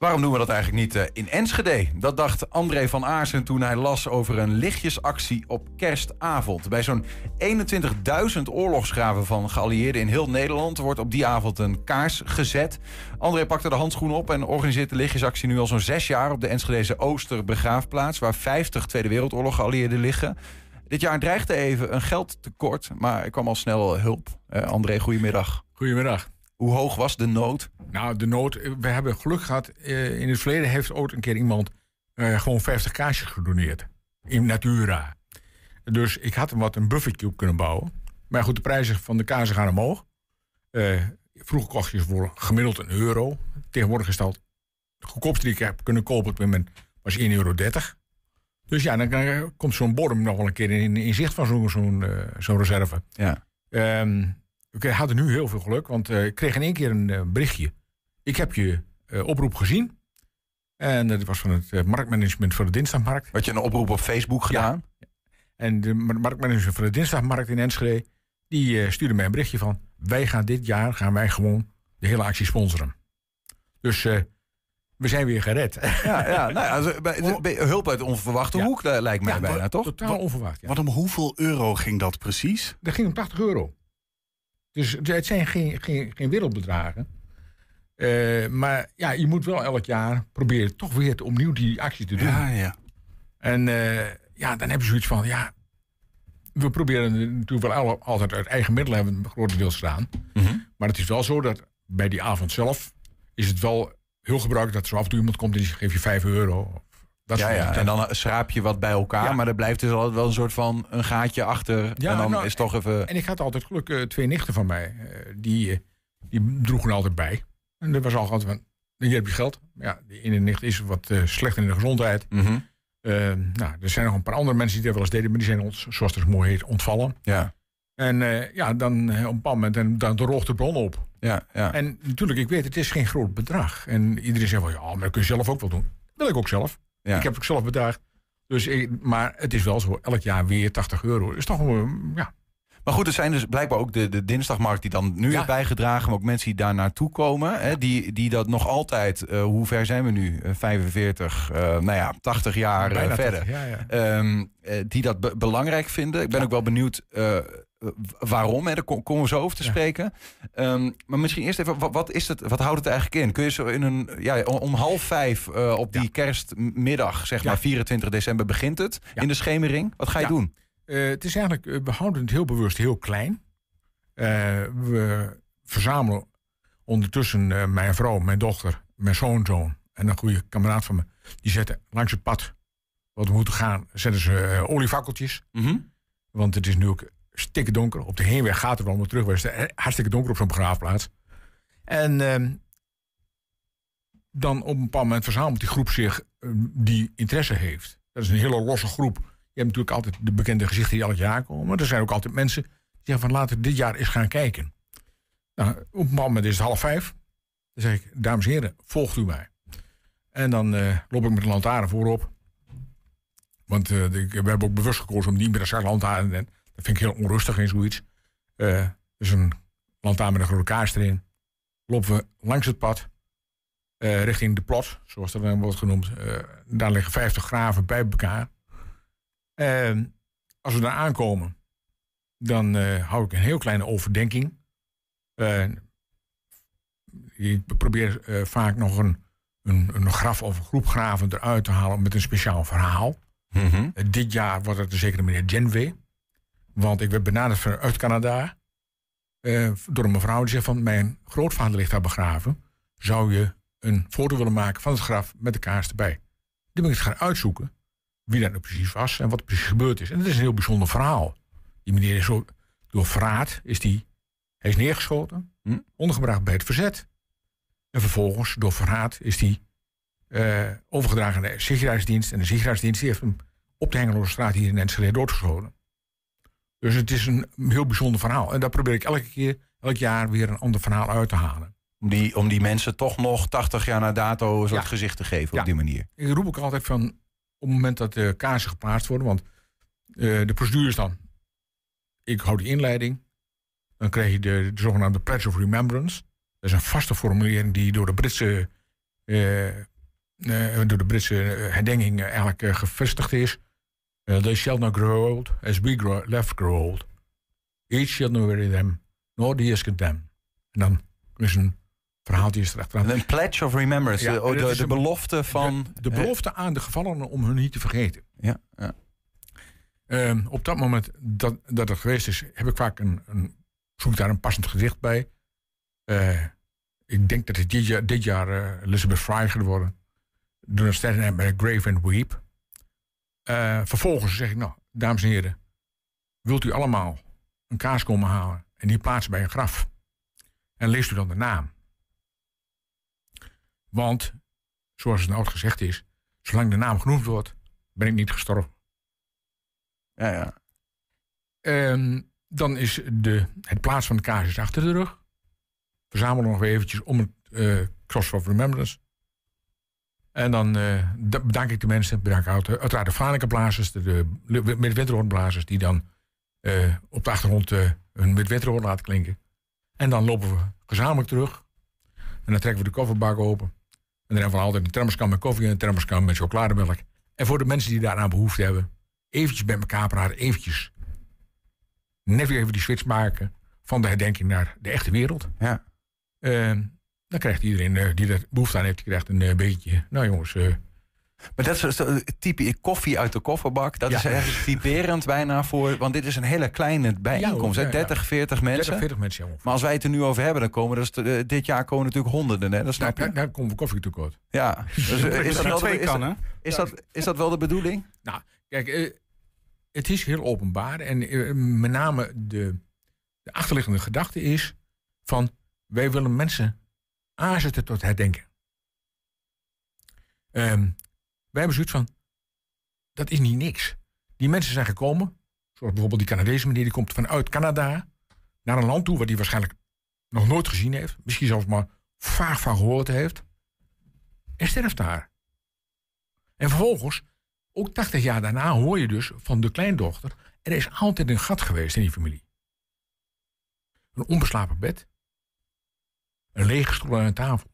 Waarom doen we dat eigenlijk niet eh, in Enschede? Dat dacht André van Aarsen toen hij las over een lichtjesactie op kerstavond. Bij zo'n 21.000 oorlogsgraven van geallieerden in heel Nederland wordt op die avond een kaars gezet. André pakte de handschoen op en organiseert de lichtjesactie nu al zo'n zes jaar op de Enschedeze Oosterbegraafplaats, waar 50 Tweede Wereldoorlog geallieerden liggen. Dit jaar dreigde even een geldtekort, maar er kwam al snel hulp. Eh, André, goedemiddag. Goedemiddag. Hoe hoog was de nood? Nou, de nood. We hebben geluk gehad. eh, in het verleden heeft ooit een keer iemand eh, gewoon 50 kaarsjes gedoneerd. In Natura. Dus ik had hem wat een buffertje op kunnen bouwen. Maar goed, de prijzen van de kaarsen gaan omhoog. Eh, vroeger kocht je voor gemiddeld een euro. Tegenwoordig is dat de goedkoopste die ik heb kunnen kopen op het moment was 1,30 euro. Dus ja, dan komt zo'n bodem nog wel een keer in, in zicht van zo'n zo'n zo'n reserve. Ja. Ehm, we hadden nu heel veel geluk, want eh, ik kreeg in één keer een eh, berichtje. Ik heb je eh, oproep gezien. En dat was van het marktmanagement voor de dinsdagmarkt. Had je een oproep op Facebook gedaan? En de mar- marktmanager van de dinsdagmarkt in Enschede... die stuurde mij een berichtje van... wij gaan dit jaar gaan wij gewoon de hele actie sponsoren. Dus we zijn weer gered. Ja, ja, nou ja, zo- bij- bij- hulp uit onverwachte Ja. hoek lijkt mij Ja, bijna, toch? Totaal onverwacht, ja. Wat om hoeveel euro ging dat precies? Dat ging om 80 euro. Dus het zijn geen, geen, geen wereldbedragen. Eh, maar ja, je moet wel elk jaar proberen toch weer te- opnieuw die actie te doen. Ja, ja. En eh, ja, dan heb je zoiets van, ja, we proberen natuurlijk wel altijd uit eigen middelen hebben we grotendeels gedaan. Mhm. Maar het is wel zo dat bij die avond zelf is het wel heel gebruikelijk dat er zo af en toe iemand komt en die geeft je 5 euro. Dat Ja, ja, en dan eh, schraap je wat bij elkaar, Ja. maar er blijft dus altijd wel een soort van een gaatje achter. Ja, en dan nou, is toch even... En ik had altijd geluk, eh, twee nichten van mij, eh, die, die droegen er altijd bij. En dat was al altijd van, hier heb je geld. Ja, die ene nicht is wat slechter in de gezondheid. Mhm. Nou, er zijn nog een paar andere mensen die dat wel eens deden, maar die zijn ons, zoals het mooi heet, ontvallen. Ja, En ja, dan op een bepaald moment, en, dan droogt de bron op. ja, ja. En natuurlijk, ik weet, het is geen groot bedrag. En iedereen zegt wel, ja, maar dat kun je zelf ook wel doen. Dat wil ik ook zelf. Ja. Ik heb het ook zelf bedacht. Dus ik, maar het is wel zo, elk jaar weer 80 euro. is toch wel, ja, Maar goed, er zijn dus blijkbaar ook de, de dinsdagmarkt die dan nu Ja. is bijgedragen, maar ook mensen die daar naartoe komen, hè, die, die dat nog altijd, eh, hoe ver zijn we nu? Eh, 45, eh, nou ja, 80 jaar eh, verder. 80, ja, ja. Ehm, eh, die dat be- belangrijk vinden. Ik ben ook wel benieuwd eh, waarom. Hè? Daar kom- komen we zo over te Ja. spreken. Ehm, maar misschien eerst even, wat, wat, is het, wat houdt het eigenlijk in? Kun je zo in een, ja, om, half vijf eh, op die kerstmiddag, zeg maar 24 december begint het, in de schemering. Wat ga je doen? Eh, het is eigenlijk, eh, we houden het heel bewust heel klein. We verzamelen ondertussen mijn vrouw, mijn dochter, mijn schoonzoon en een goede kameraad van me. Die zetten langs het pad wat we moeten gaan, zetten ze oliefakkeltjes. Mhm. Want het is nu ook stikke donker. Op de heenweg gaat het wel, maar terug het eh, hartstikke donker op zo'n begraafplaats. En ehm, dan op een bepaald moment verzamelt die groep zich eh, die interesse heeft. Dat is een hele losse groep. Je hebt natuurlijk altijd de bekende gezichten die elk jaar komen. Maar er zijn ook altijd mensen die zeggen van laten we dit jaar eens gaan kijken. Nou, op een bepaald moment is het half vijf. Dan zeg ik, dames en heren, volgt u mij. En dan eh, loop ik met de lantaarn voorop. Want eh, we hebben ook bewust gekozen om niet meer een lantaarn. Dat vind ik heel onrustig in zoiets. Eh dus een lantaarn met een grote kaars erin. Lopen we langs het pad. eh, richting de plot, zoals dat dan wordt genoemd. Eh, daar liggen 50 graven bij elkaar. En als we daar aankomen, dan hou ik een heel kleine overdenking. Ik probeer vaak nog een, een, een graf of een groep graven eruit te halen met een speciaal verhaal. Mhm. Dit jaar wordt het de zekere meneer Genway. Want ik werd benaderd vanuit Canada. eh, door een mevrouw die zegt van mijn grootvader ligt daar begraven. Zou je een foto willen maken van het graf met de kaars erbij? Die ben ik gaan uitzoeken. Wie dat nou precies was en wat er precies gebeurd is. En het is een heel bijzonder verhaal. Die meneer is zo, door verraad is die, hij is neergeschoten. Hm. Ondergebracht bij het verzet. En vervolgens door verraad is hij eh, overgedragen naar de Sicherheidsdienst. En de Sicherheidsdienst die heeft hem op de Hengeloze hier in Enschede doodgeschoten. Dus het is een heel bijzonder verhaal. En daar probeer ik elke keer, elk jaar weer een ander verhaal uit te halen. Om die, om die mensen toch nog 80 jaar na dato een soort Ja. gezicht te geven Ja. op die manier. Ik roep ook altijd van, op het moment dat de kaarsen geplaatst worden, want eh, de procedure is dan, ik hou die inleiding, dan krijg je de, de zogenaamde Pledge of Remembrance. Dat is een vaste formulering die door de Britse, eh, door de Britse herdenking eigenlijk gevestigd is. Eh, they shall not grow old as we grow, left grow old. Each shall not weary them, nor the years condemn. En dan is een verhaaltje is erachteraan. Een pledge of remembrance. Ja, de, dat de, is de een- belofte van... De, de belofte aan de gevallenen om hun niet te vergeten. Ja, ja. Ehm, op dat moment dat, dat het geweest is, heb ik vaak een, een zoek daar een passend gedicht bij. Eh, ik denk dat het dit jaar, dit jaar eh, Elizabeth Fry geworden. Doe een sterren bij Grave and Weep. Eh, vervolgens zeg ik, nou, dames en heren, wilt u allemaal een kaars komen halen en die plaatsen bij een graf? En leest u dan de naam. Want, zoals het oud gezegd is, zolang de naam genoemd wordt, ben ik niet gestorven. Ja, ja. Dan is de, het plaats van de kaars is achter de rug. Verzamelen nog weer eventjes om het eh Cross of Remembrance. En dan eh, da- bedank ik de mensen. Bedank uit- uiteraard de Franekenblazers, de, de midwinterhoornblazers... die dan eh, op de achtergrond eh, hun midwinterhoorn laten klinken. En dan lopen we gezamenlijk terug. En dan trekken we de kofferbak open. En dan hebben we altijd een thermoskan met koffie en een thermoskan met chocolademelk. En voor de mensen die daaraan behoefte hebben... eventjes bij elkaar praten, eventjes net weer even die switch maken van de herdenking naar de echte wereld. Ja. Ehm, dan krijgt iedereen eh, die er behoefte aan heeft, die krijgt een eh, beetje. Nou jongens, eh, Maar dat is zo- type koffie uit de kofferbak. Dat Ja. is eigenlijk typerend bijna voor... Want dit is een hele kleine bijeenkomst. Ja, hè? ja, ja. 30, 40 mensen. 30, 40 mensen. jongen. Maar als wij het er nu over hebben, dan komen er eh, dit jaar komen natuurlijk honderden. Hè? Dat snap Nou, je? daar, daar komen we koffie tekort. Ja. Dus, is, dat wel is, dat, is, dat, is dat wel de bedoeling? Nou, kijk, het is heel openbaar. En met name de, de achterliggende gedachte is van... wij willen mensen aanzetten tot herdenken. Ehm, wij hebben zoiets van... dat is niet niks. Die mensen zijn gekomen... zoals bijvoorbeeld die Canadese meneer... die komt vanuit Canada naar een land toe... waar hij waarschijnlijk nog nooit gezien heeft. Misschien zelfs maar vaag van gehoord heeft. En sterft daar. En vervolgens ook 80 jaar daarna hoor je dus van de kleindochter... er is altijd een gat geweest in die familie. Een onbeslapen bed. Een lege stoel aan een tafel.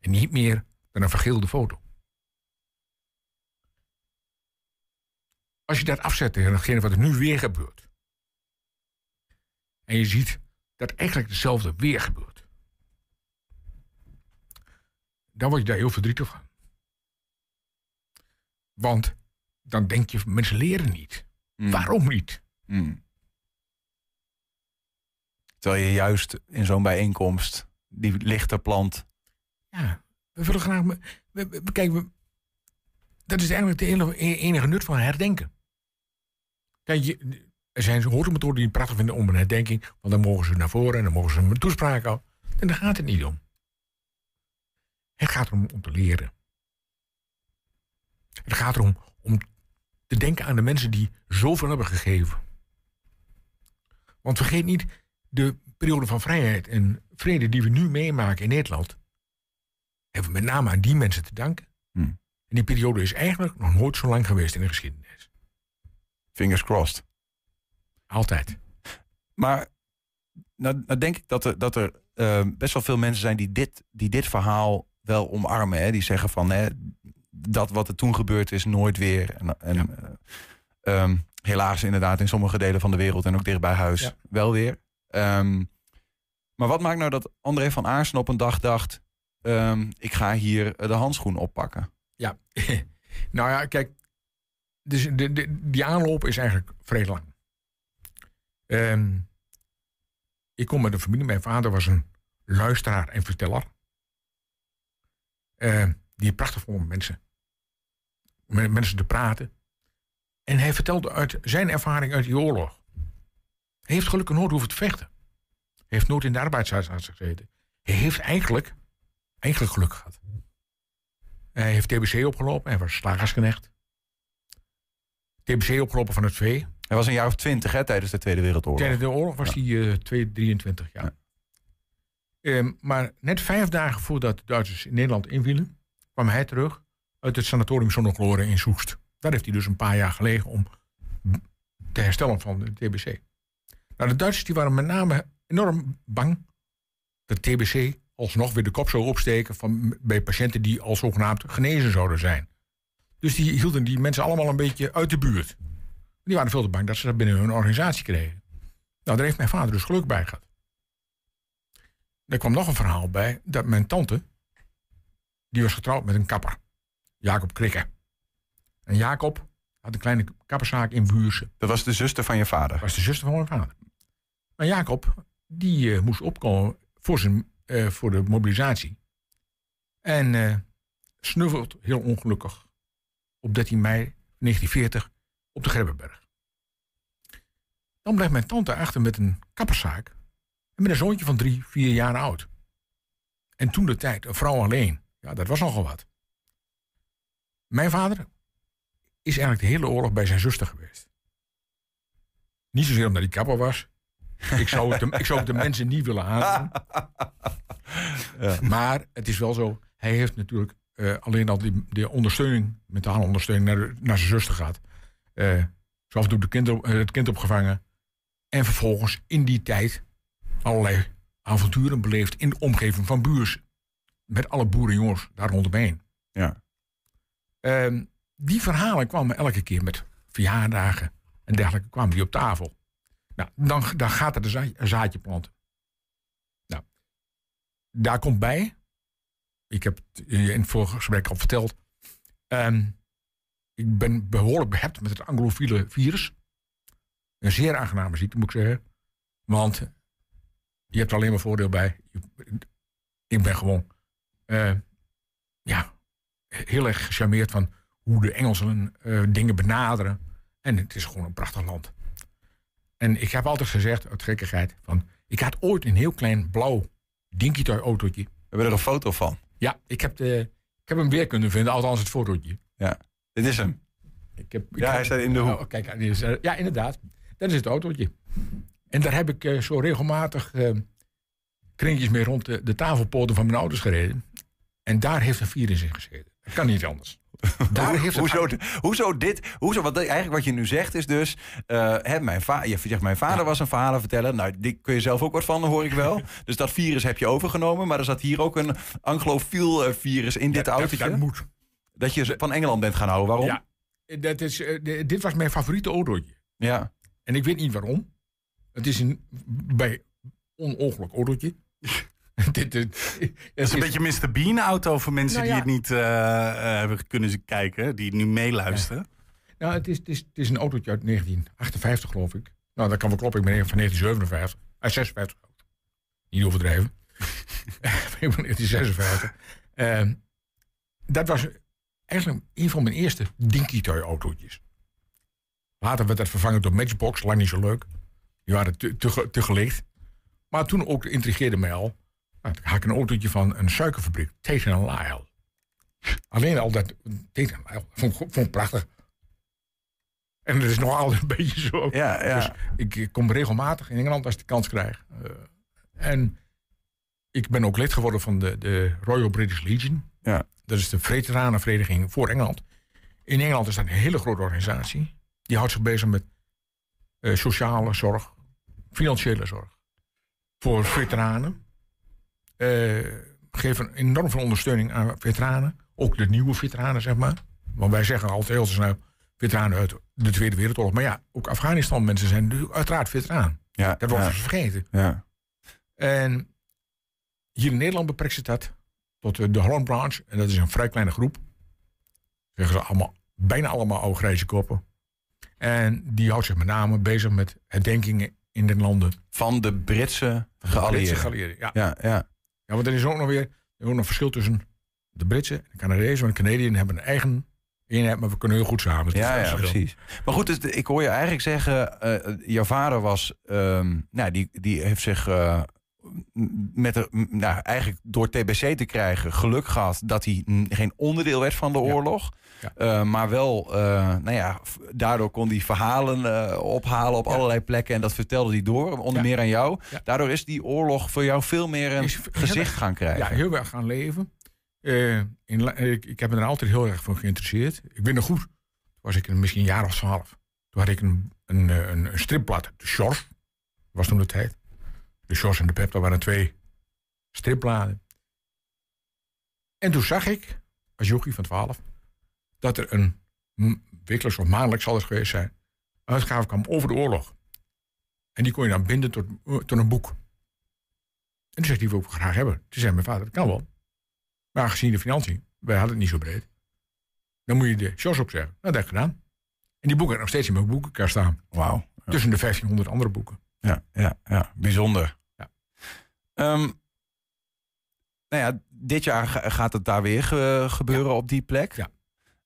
En niet meer dan een vergeelde foto. Als je dat afzet tegen hetgene wat er nu weer gebeurt... en je ziet dat eigenlijk hetzelfde weer gebeurt... dan word je daar heel verdrietig van. Want dan denk je, mensen leren niet. Mm. Waarom niet? Mm. Terwijl je juist in zo'n bijeenkomst die lichter plant. Ja, we willen graag. We, kijk, we, dat is eigenlijk de hele, e- enige nut van herdenken. Kijk, je, er zijn hoormethoden die prachtig vinden om een herdenking. Want dan mogen ze naar voren en dan mogen ze een toespraak houden. En daar gaat het niet om. Het gaat erom om te leren. Het gaat erom om te denken aan de mensen die zoveel hebben gegeven. Want vergeet niet de periode van vrijheid en vrede die we nu meemaken in Nederland, hebben we met name aan die mensen te danken. Hmm. En die periode is eigenlijk nog nooit zo lang geweest in de geschiedenis. Fingers crossed. Altijd. Maar nou, nou denk ik dat er, dat er eh, best wel veel mensen zijn die dit, die dit verhaal wel omarmen. Hè? Die zeggen van hè, dat wat er toen gebeurd is nooit weer. En, en eh, ehm, helaas inderdaad in sommige delen van de wereld en ook dicht bij huis Ja. wel weer. Ehm, maar wat maakt nou dat André van Aarsen op een dag dacht... ehm, ik ga hier de handschoen oppakken? Ja, nou ja, kijk. Dus de, de, die aanloop is eigenlijk vrij lang. Ehm, ik kom met een familie. Mijn vader was een luisteraar en verteller. Die prachtig vond om mensen, met mensen te praten. En hij vertelde uit zijn ervaring uit die oorlog. Hij heeft gelukkig nooit hoeven te vechten. Hij heeft nooit in de arbeidshuisarts gezeten. Hij heeft eigenlijk, eigenlijk geluk gehad. Hij heeft TBC opgelopen. Hij was slagersknecht. TBC opgelopen van het vee. Hij was een jaar of twintig hè, tijdens de Tweede Wereldoorlog. Tijdens de oorlog was hij 2, 23 jaar. Maar net vijf dagen voordat de Duitsers in Nederland invielen, kwam hij terug uit het sanatorium Zonnegloren in Soest. Daar heeft hij dus een paar jaar gelegen om te herstellen van de TBC. Nou, de Duitsers die waren met name enorm bang dat TBC alsnog weer de kop zou opsteken van, bij patiënten die al zogenaamd genezen zouden zijn. Dus die hielden die mensen allemaal een beetje uit de buurt. Die waren veel te bang dat ze dat binnen hun organisatie kregen. Nou, daar heeft mijn vader dus geluk bij gehad. Er kwam nog een verhaal bij dat mijn tante, die was getrouwd met een kapper, Jacob Krikke. En Jacob had een kleine kapperszaak in Buurse. Dat was de zuster van je vader? Dat was de zuster van mijn vader. Maar Jacob, die eh, moest opkomen voor, zijn, eh, voor de mobilisatie. En eh, snuffelt heel ongelukkig op 13 mei 1940 op de Grebbeberg. Dan blijft mijn tante achter met een kapperszaak. En met een zoontje van drie, vier jaar oud. En toen de tijd, een vrouw alleen. Ja, dat was nogal wat. Mijn vader is eigenlijk de hele oorlog bij zijn zuster geweest. Niet zozeer omdat hij kapper was. Ik zou het de, ik zou het de mensen niet willen aandoen. Maar het is wel zo. Hij heeft natuurlijk eh, alleen al die, die ondersteuning, mentale ondersteuning, naar, de- naar zijn zuster gehad. Eh zo af en toe de kind op- eh, het kind opgevangen. En vervolgens in die tijd allerlei avonturen beleefd in de omgeving van Buurs. Met alle boerenjongens daar rondomheen. Ja. Ehm, die verhalen kwamen elke keer met verjaardagen en dergelijke kwamen die op tafel. Nou, dan, dan gaat er een, za- een zaadje planten. Nou, daar komt bij, ik heb het in het vorige gesprek al verteld, ehm, ik ben behoorlijk behept met het anglofiele virus. Een zeer aangename ziekte, moet ik zeggen. Want je hebt er alleen maar voordeel bij. Ik ben gewoon eh, ja, heel erg gecharmeerd van hoe de Engelsen eh, dingen benaderen. En het is gewoon een prachtig land. En ik heb altijd gezegd, uit gekkigheid, van ik had ooit een heel klein blauw dinky toy autootje. We hebben er een foto van. Ja, ik heb, de, ik heb hem weer kunnen vinden, althans het fotootje. Ja, dit is hem. Ik heb, ik Ja, hij staat in de hoek. Oh, kijk, die is, eh, ja, inderdaad. Dat is het autootje. En daar heb ik eh, zo regelmatig eh, kringjes mee rond de, de tafelpoten van mijn ouders gereden. En daar heeft een virus in gezeten. Kan niet anders. Daar heeft het- hoezo, hoezo dit? Hoezo, wat, eigenlijk wat je nu zegt is dus... eh, hè, mijn va je zegt, mijn vader was een verhalenverteller. Nou, die kun je zelf ook wat van, hoor ik wel. dus dat virus heb je overgenomen. Maar er zat hier ook een anglofiel eh, virus in dit autootje. dat moet. Dat je van Engeland bent gaan houden. Waarom? Ja, dat is, eh, dit was mijn favoriete autootje. Ja. En ik weet niet waarom. Het is een bij onongeluk autootje. dit, dit, Het is een beetje Mr. Bean auto voor mensen Nou ja. die het niet eh, eh, hebben kunnen kijken, die nu meeluisteren. Nou, het is, het, is, het is een autootje uit 1958, geloof ik. Nou, dat kan wel kloppen. Ik ben van 1957. Ah, 56. Niet overdreven. ik ben 1956. Ehm, dat was eigenlijk een van mijn eerste dinky toy autootjes. Later werd dat vervangen door Matchbox, lang niet zo leuk. Die waren te, te gelicht. Maar toen ook intrigeerde mij al. Nou, toen had ik een autootje van een suikerfabriek, Tate Lyle. Alleen al dat Tate Lyle vond, ik- vond ik prachtig. En dat is nog altijd een beetje zo. Ja, ja. Dus ik, ik kom regelmatig in Engeland als ik de kans krijg. Eh, en ik ben ook lid geworden van de, de Royal British Legion. Ja. Dat is de veteranenvereniging voor Engeland. In Engeland is dat een hele grote organisatie. Die houdt zich bezig met eh, sociale zorg, financiële zorg. Voor veteranen. Eh, geven enorm veel ondersteuning aan veteranen. Ook de nieuwe veteranen, zeg maar. Want wij zeggen altijd heel snel veteranen uit de Tweede Wereldoorlog. Maar ja, ook Afghanistan mensen zijn natuurlijk uiteraard veteraan. Ja, Dat wordt ja, vergeten. ja. En hier in Nederland beperkt zich dat tot eh, de Holland Branch. En dat is een vrij kleine groep. Zeggen ze allemaal, bijna allemaal oude grijze koppen. En die houdt zich met name bezig met herdenkingen in de landen. Van de Britse Britse geallieerden. geallieerden, ja. Ja, ja. Ja, want er is ook nog weer er ook nog verschil tussen de Britse en de Canadezen. Want de Canadiën hebben een eigen eenheid, maar we kunnen heel goed samen. Ja, ja, precies. Maar goed, ik hoor je eigenlijk zeggen... eh, jouw vader was... ehm, nou, die, die heeft zich... eh, met de, nou, eigenlijk door TBC te krijgen geluk gehad dat hij geen onderdeel werd van de oorlog. Ja. Eh, maar wel, eh, nou ja, daardoor kon hij verhalen eh, ophalen op allerlei plekken. En dat vertelde hij door, onder meer aan jou. Daardoor is die oorlog voor jou veel meer een Is gezicht gaan krijgen. Ja, heel erg gaan leven. In, ik, ik heb me er altijd heel erg voor geïnteresseerd. Ik ben er goed. Toen was ik misschien een jaar of twaalf. Toen had ik een, een, een, een stripblad, de Shores. was toen de tijd. De Shores en de Pep, dat waren twee stripbladen. En toen zag ik, als jochie van 12, dat er een wekelijks of maandelijks zal het geweest zijn, uitgave kwam over de oorlog. En die kon je dan binden tot, tot een boek. En toen zegt hij, wil ik graag hebben. Toen zei mijn vader, dat kan wel. Maar aangezien de financiën, wij hadden het niet zo breed. Dan moet je de shows opzeggen. Nou, dat heb ik gedaan. En die boeken hebben nog steeds in mijn boekenkast staan. Wauw. Tussen de 1500 andere boeken. Ja, ja, ja. bijzonder. Ja. Ehm, nou ja, dit jaar ga- gaat het daar weer ge- gebeuren op die plek. Ja.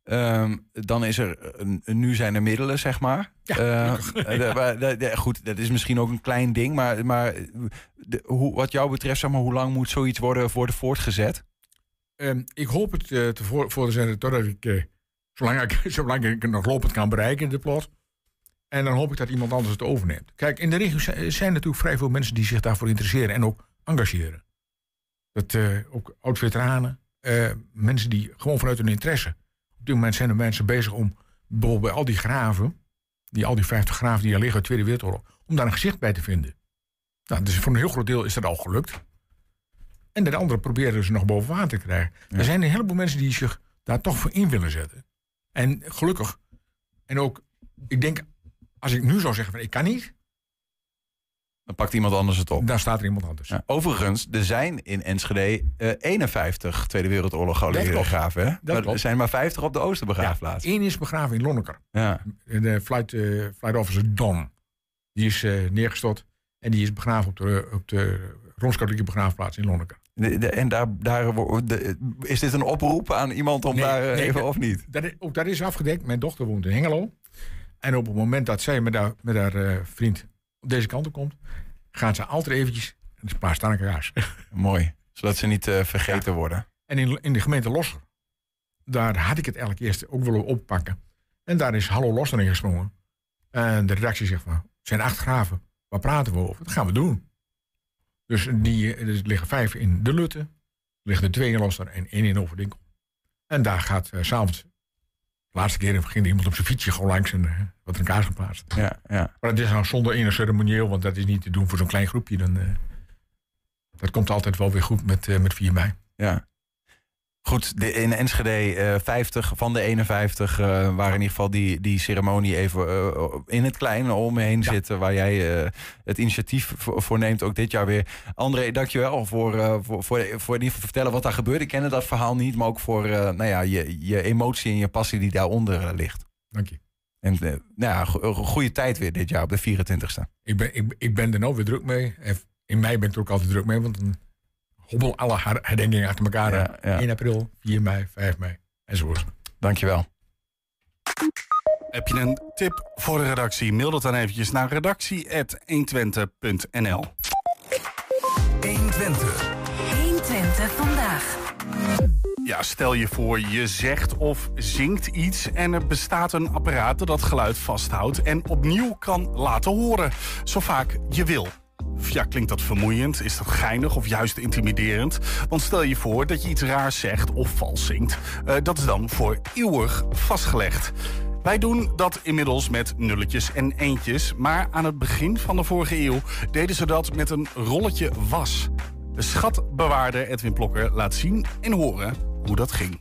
Ehm, dan is er, een- nu zijn er middelen, zeg maar. Ja, Eh, eh, de- de- goed, dat is misschien ook een klein ding, maar, maar de- hoe, wat jou betreft, zeg maar, hoe lang moet zoiets worden, worden voortgezet? Ehm, ik hoop het eh, te voor, voor te zetten totdat ik, eh, zolang ik, zolang ik het nog lopend kan bereiken, de plot. En dan hoop ik dat iemand anders het overneemt. Kijk, in de regio zijn, zijn natuurlijk vrij veel mensen die zich daarvoor interesseren en ook engageren. Dat, eh, ook oud-veteranen, eh, mensen die gewoon vanuit hun interesse. Op dit moment zijn er mensen bezig om bijvoorbeeld bij al die graven, die, al die 50 graven die er liggen uit de Tweede Wereldoorlog, om daar een gezicht bij te vinden. Nou, dus voor een heel groot deel is dat al gelukt. En de andere proberen ze nog boven water te krijgen. Er zijn een heleboel mensen die zich daar toch voor in willen zetten. En gelukkig. En ook, ik denk, als ik nu zou zeggen van ik kan niet, Dan pakt iemand anders het op. dan staat er iemand anders. Ja, overigens, er zijn in Enschede eh, 51 Tweede Wereldoorlog geallieerde klopt. graven. Hè? Maar er zijn maar 50 op de Oosterbegraafplaats. Eén is begraven in Lonneker. Ja. De flight, eh, flight officer Don. Die is eh, neergestort. En die is begraven op de, op de Rooms-Katholieke begraafplaats in Lonneker. De- de- en daar, daar de- is dit een oproep aan iemand om Nee, daar eh, nee, even dat- of niet? Dat is, ook dat is afgedekt. Mijn dochter woont in Hengelo. En op het moment dat zij met haar, met haar eh, vriend op deze kant op komt, gaan ze altijd eventjes een paar staan. Mooi, zodat ze niet eh, vergeten worden. En in, in de gemeente Losser, daar had ik het eigenlijk eerst ook willen oppakken. En daar is Hallo Losser in gesprongen. En de redactie zegt van, het zijn acht graven. Waar praten we over? Dat gaan we doen. Dus die, er liggen vijf in de Lutte. Er liggen er twee in Losser en één in Overdinkel. En daar gaat s s'avonds, de laatste keer ging er iemand op zijn fietsje gewoon langs en eh, wat een kaars geplaatst. Ja, ja. Maar het is nou zonder enig ceremonieel, want dat is niet te doen voor zo'n klein groepje. Dan, eh, dat komt altijd wel weer goed met, eh, met 4 mei. ja. Goed, de, in Enschede eh 50 van de 51 eh, waar in ieder geval die, die ceremonie even eh, in het kleine omheen zitten. Waar jij het initiatief voor, neemt, ook dit jaar weer. André, dankjewel voor, voor, voor, voor in ieder geval vertellen wat daar gebeurt. Ik kende dat verhaal niet, maar ook voor nou ja, je, je emotie en je passie die daaronder ligt. Dank je. En nou ja, go- goede tijd weer dit jaar op de 24ste. Ik ben, ik, ik ben er nou weer druk mee. En in mei ben ik er ook altijd druk mee, want hobbel alle her- herdenkingen achter elkaar. Ja, aan. ja. 1 april, 4 mei, 5 mei enzovoort. Dankjewel. Heb je een tip voor de redactie? Mail dat dan eventjes naar redactie.120.nl 120. 120 vandaag. Ja, stel je voor, je zegt of zingt iets en er bestaat een apparaat dat dat geluid vasthoudt en opnieuw kan laten horen. Zo vaak je wil. Ja, klinkt dat vermoeiend? Is dat geinig of juist intimiderend? Want stel je voor dat je iets raars zegt of vals zingt. Uh, dat is dan voor eeuwig vastgelegd. Wij doen dat inmiddels met nulletjes en eentjes. Maar aan het begin van de vorige eeuw deden ze dat met een rolletje was. De schatbewaarder Edwin Plokker laat zien en horen hoe dat ging.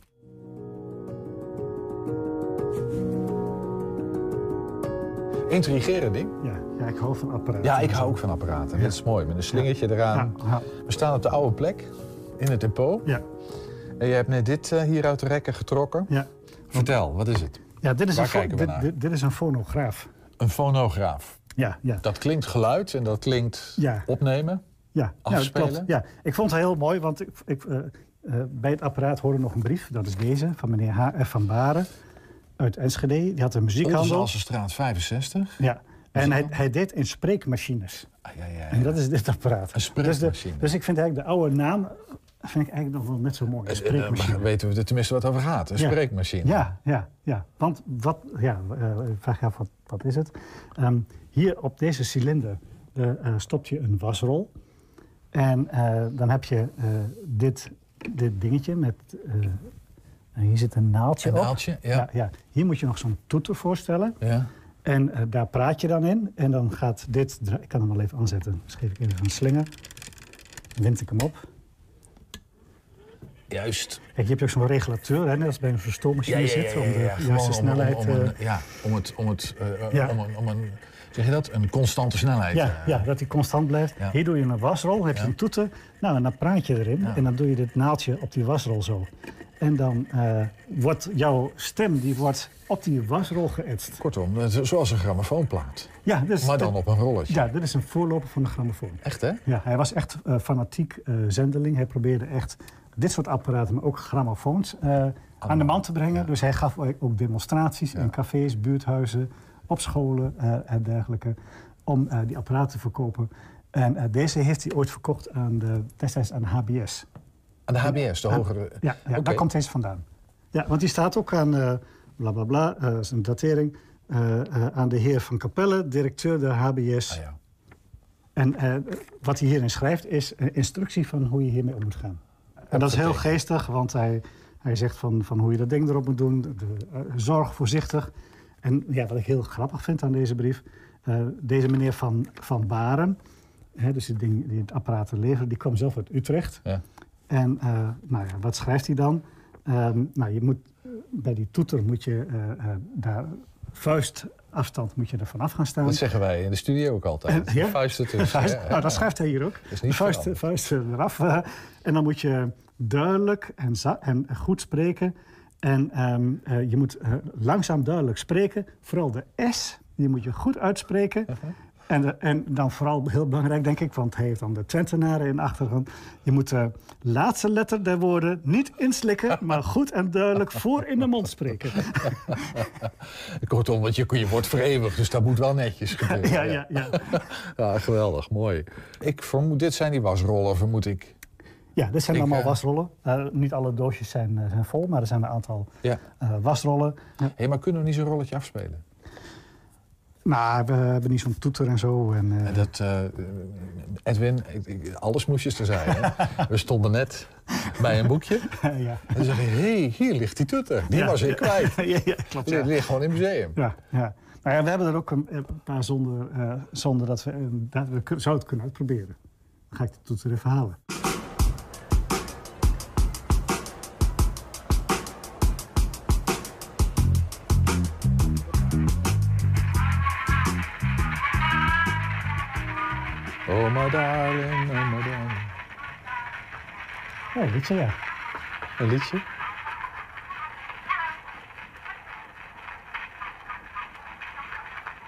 Intrigerend ding. Ja, ja, ik hou van apparaten. Ja, ik hou ook van apparaten. Ja. Dat is mooi, met een slingertje eraan. Ja. We staan op de oude plek, in het depot. Ja. En je hebt net dit uh, hier uit de rekken getrokken. Ja. Vertel, wat is het? Ja, dit is, Waar een, kijken we dit, naar? dit, dit is een fonograaf. Een fonograaf. Ja, ja. Dat klinkt geluid en dat klinkt Ja. opnemen. Ja, Afspelen? Ja, klopt. ja, ik vond het heel mooi, want ik, ik, eh, eh, bij het apparaat hoorde nog een brief. Dat is deze, van meneer H.F. van Baren uit Enschede. Die had een muziekhandel. Oldenzaalse 65. Ja, en hij, hij deed in spreekmachines. Ah, ja, ja, ja. En dat is dit apparaat. Een Dus, spreekmachine. de, dus ik vind eigenlijk de oude naam vind ik eigenlijk nog wel net zo mooi. Een Eh, eh, spreekmachine. maar weten we er tenminste wat over gaat? Een Ja. spreekmachine. Ja, ja, ja. Want wat, ja, ik vraag je af, wat, wat is het? Ehm, hier op deze cilinder eh, stopt je een wasrol. En dan heb je dit, dit dingetje met... en hier zit een naaldje Een op. naaldje, ja. ja. Hier moet je nog zo'n toeter voorstellen. Ja. En eh, daar praat je dan in. En dan gaat dit... Ik kan hem wel even aanzetten. Dus geef ik even een slinger. Dan wind ik hem op. Juist. Kijk, je hebt ook zo'n regulateur, hè, net als bij een verstoommachine zit, om de juiste om- snelheid... Om, om, een, eh, ja, om het, om het, Ja. om een, om een, zeg je dat? Een constante snelheid. Ja, ja, dat die constant blijft. Ja. Hier doe je een wasrol, heb je Ja. een toeter. Nou, en dan praat je erin. Ja. En dan doe je dit naaldje op die wasrol zo. En dan eh, wordt jouw stem die wordt op die wasrol geëtst. Kortom, eh, zo- zoals een grammofoonplaat. Ja, dus, Maar dan op een rolletje. Ja, dit is een voorloper van de grammofoon. Echt, hè? Ja, hij was echt eh, fanatiek eh, zendeling. Hij probeerde echt dit soort apparaten, maar ook grammofoons, aan de man te brengen. Dus hij gaf ook demonstraties in cafés, buurthuizen, op scholen en dergelijke. Om die apparaten te verkopen. En deze heeft hij ooit verkocht aan de, destijds aan de HBS. Aan de HBS, de Aan- hogere... Ja, daar komt deze vandaan. Ja, want die staat ook aan, eh bla bla bla, eh, dat is een datering, eh, eh, aan de heer Van Capelle, directeur de HBS. Ah, ja. En eh, wat hij hierin schrijft is een instructie van hoe je hiermee om moet gaan. En dat is heel geestig, want hij, hij zegt van, van hoe je dat ding erop moet doen. De, eh, zorg voorzichtig. En ja, wat ik heel grappig vind aan deze brief... eh, deze meneer Van, van Baren, hè, dus die, ding, die het apparaat levert... die kwam zelf uit Utrecht. Ja. En eh, nou ja, wat schrijft hij dan? Ehm, nou, je moet, bij die toeter moet je eh, eh, daar vuistafstand moet je er vanaf gaan staan. Dat zeggen wij in de studio ook altijd. Ja? Vuist, ja, ja. nou, dat schrijft hij hier ook. is niet vuist, vuist eraf. en dan moet je duidelijk en, en goed spreken. En ehm, eh, je moet langzaam duidelijk spreken. Vooral de S, die moet je goed uitspreken. Uh-huh. En, de- en dan vooral heel belangrijk, denk ik, want hij heeft dan de Twentenaren in de achtergrond. Je moet de laatste letter der woorden niet inslikken, maar goed en duidelijk voor in de mond spreken. Kortom, want je, je wordt vereeuwigd, dus dat moet wel netjes gebeuren. Ja, ja, ja. Ja, geweldig, mooi. Ik vermoed, dit zijn die wasrollen, vermoed ik. Ja, dit zijn Ik, allemaal eh, wasrollen. Eh, niet alle doosjes zijn, eh, zijn vol, maar er zijn een aantal Ja. eh, wasrollen. Hé, maar kunnen we niet zo'n rolletje afspelen? Maar we hebben niet zo'n toeter en zo. En, eh, En dat, eh, Edwin, ik- ik- alles moest je te zijn. Hè? We stonden net bij een boekje. ja. En toen zeg je, hé, hey, hier ligt die toeter. Die Ja, was ik kwijt. ja, ja, klopt. Die ligt gewoon in het museum. Ja, ja. Nou ja, we hebben er ook een, een paar zonder, eh, zonder dat we... dat we zouden het kunnen uitproberen. Dan ga ik de toeter even halen. Darling, oh, my darling. Oh, weet je, ja. Een liedje?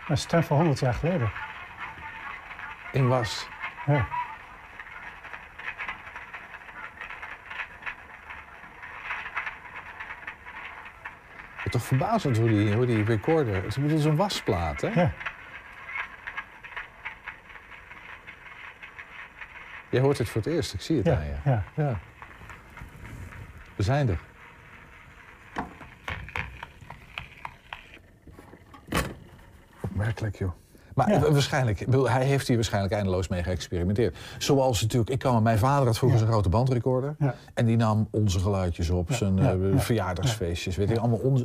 Dat is stem van 100 jaar geleden. In was. Ja. Toch verbazend hoe die, hoe die recorder... Het is een wasplaat, hè? Ja. Je hoort het voor het eerst, ik zie het Ja, aan je. ja. ja. We zijn er. Opmerkelijk, joh. Maar Ja. waarschijnlijk, ik hij heeft hier waarschijnlijk eindeloos mee geëxperimenteerd. Zoals natuurlijk, ik kan mijn vader had vroeger Ja. zijn grote bandrecorder. Ja. En die nam onze geluidjes op, Ja, zijn ja, eh, ja. verjaardagsfeestjes. Weet je, allemaal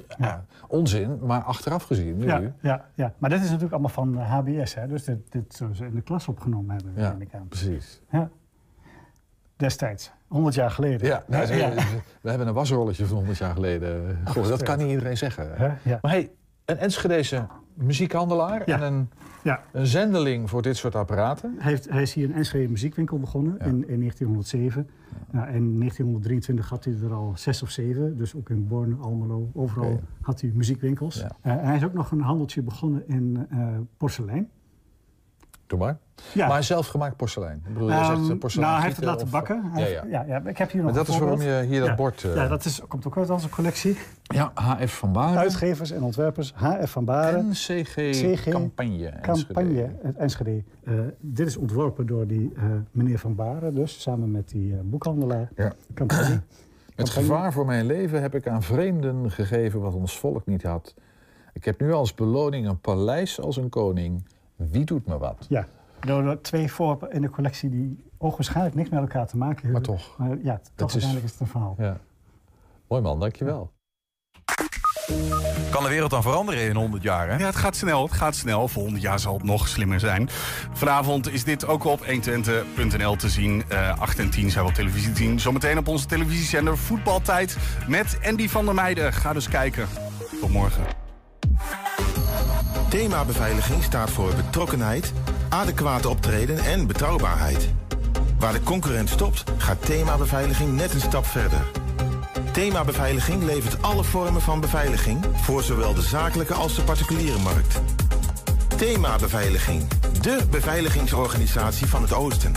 onzin, maar achteraf gezien nu. Ja, ja, ja, maar dit is natuurlijk allemaal van eh, HBS, hè? dus dit, dit zullen ze in de klas opgenomen hebben, Ja, ik aan. precies. Ja. Destijds, 100 jaar geleden. Ja, nou, we hebben een wasrolletje van 100 jaar geleden. Goh, dat kan niet iedereen zeggen. Ja. Maar hey, een Enschedeze muziekhandelaar en een, Ja. een zendeling voor dit soort apparaten. Hij, heeft, hij is hier een Enschede muziekwinkel begonnen in, in 1907. Nou, in 1923 had hij er al zes of zeven. Dus ook in Borne, Almelo, overal had hij muziekwinkels. Eh, en hij is ook nog een handeltje begonnen in eh, porselein. Doe maar. Ja. Maar zelfgemaakt porselein. Ik bedoel, je zegt Ehm, eh, porselein nou, hij heeft het gieten laten of- bakken. Ja, heeft- ja. ja, ja, ik heb hier nog Maar dat is waarom je hier dat bord... eh, Ja, dat is, komt ook uit onze collectie. ja, HF van Baren. Uitgevers en ontwerpers, HF van Baren. En CG, CG Campagne. Campagne, het Enschede. Eh, dit is ontworpen door die eh, meneer Van Baren, dus samen met die eh, boekhandelaar. Ja. Campagne. Campagne. gevaar voor mijn leven heb ik aan vreemden gegeven wat ons volk niet had. Ik heb nu als beloning een paleis als een koning. Wie doet me wat? Ja, door, twee voorwerpen in de collectie die ogenschijnlijk niks met elkaar te maken hebben. Maar toch. Maar ja, toch is- uiteindelijk is het een verhaal. Ja. Mooi man, dankjewel. Kan de wereld dan veranderen in 100 jaar, hè? Ja, het gaat snel. Het gaat snel. Volgend jaar zal het nog slimmer zijn. Vanavond is dit ook op 120.nl te zien. Eh 8 en 10 zijn we op televisie 10. Zometeen op onze televisiezender Voetbaltijd met Andy van der Meijden. Ga dus kijken. Tot morgen. Thema beveiliging staat voor betrokkenheid, adequate optreden en betrouwbaarheid. Waar de concurrent stopt, gaat thema beveiliging net een stap verder. Thema beveiliging levert alle vormen van beveiliging voor zowel de zakelijke als de particuliere markt. Thema beveiliging, de beveiligingsorganisatie van het Oosten.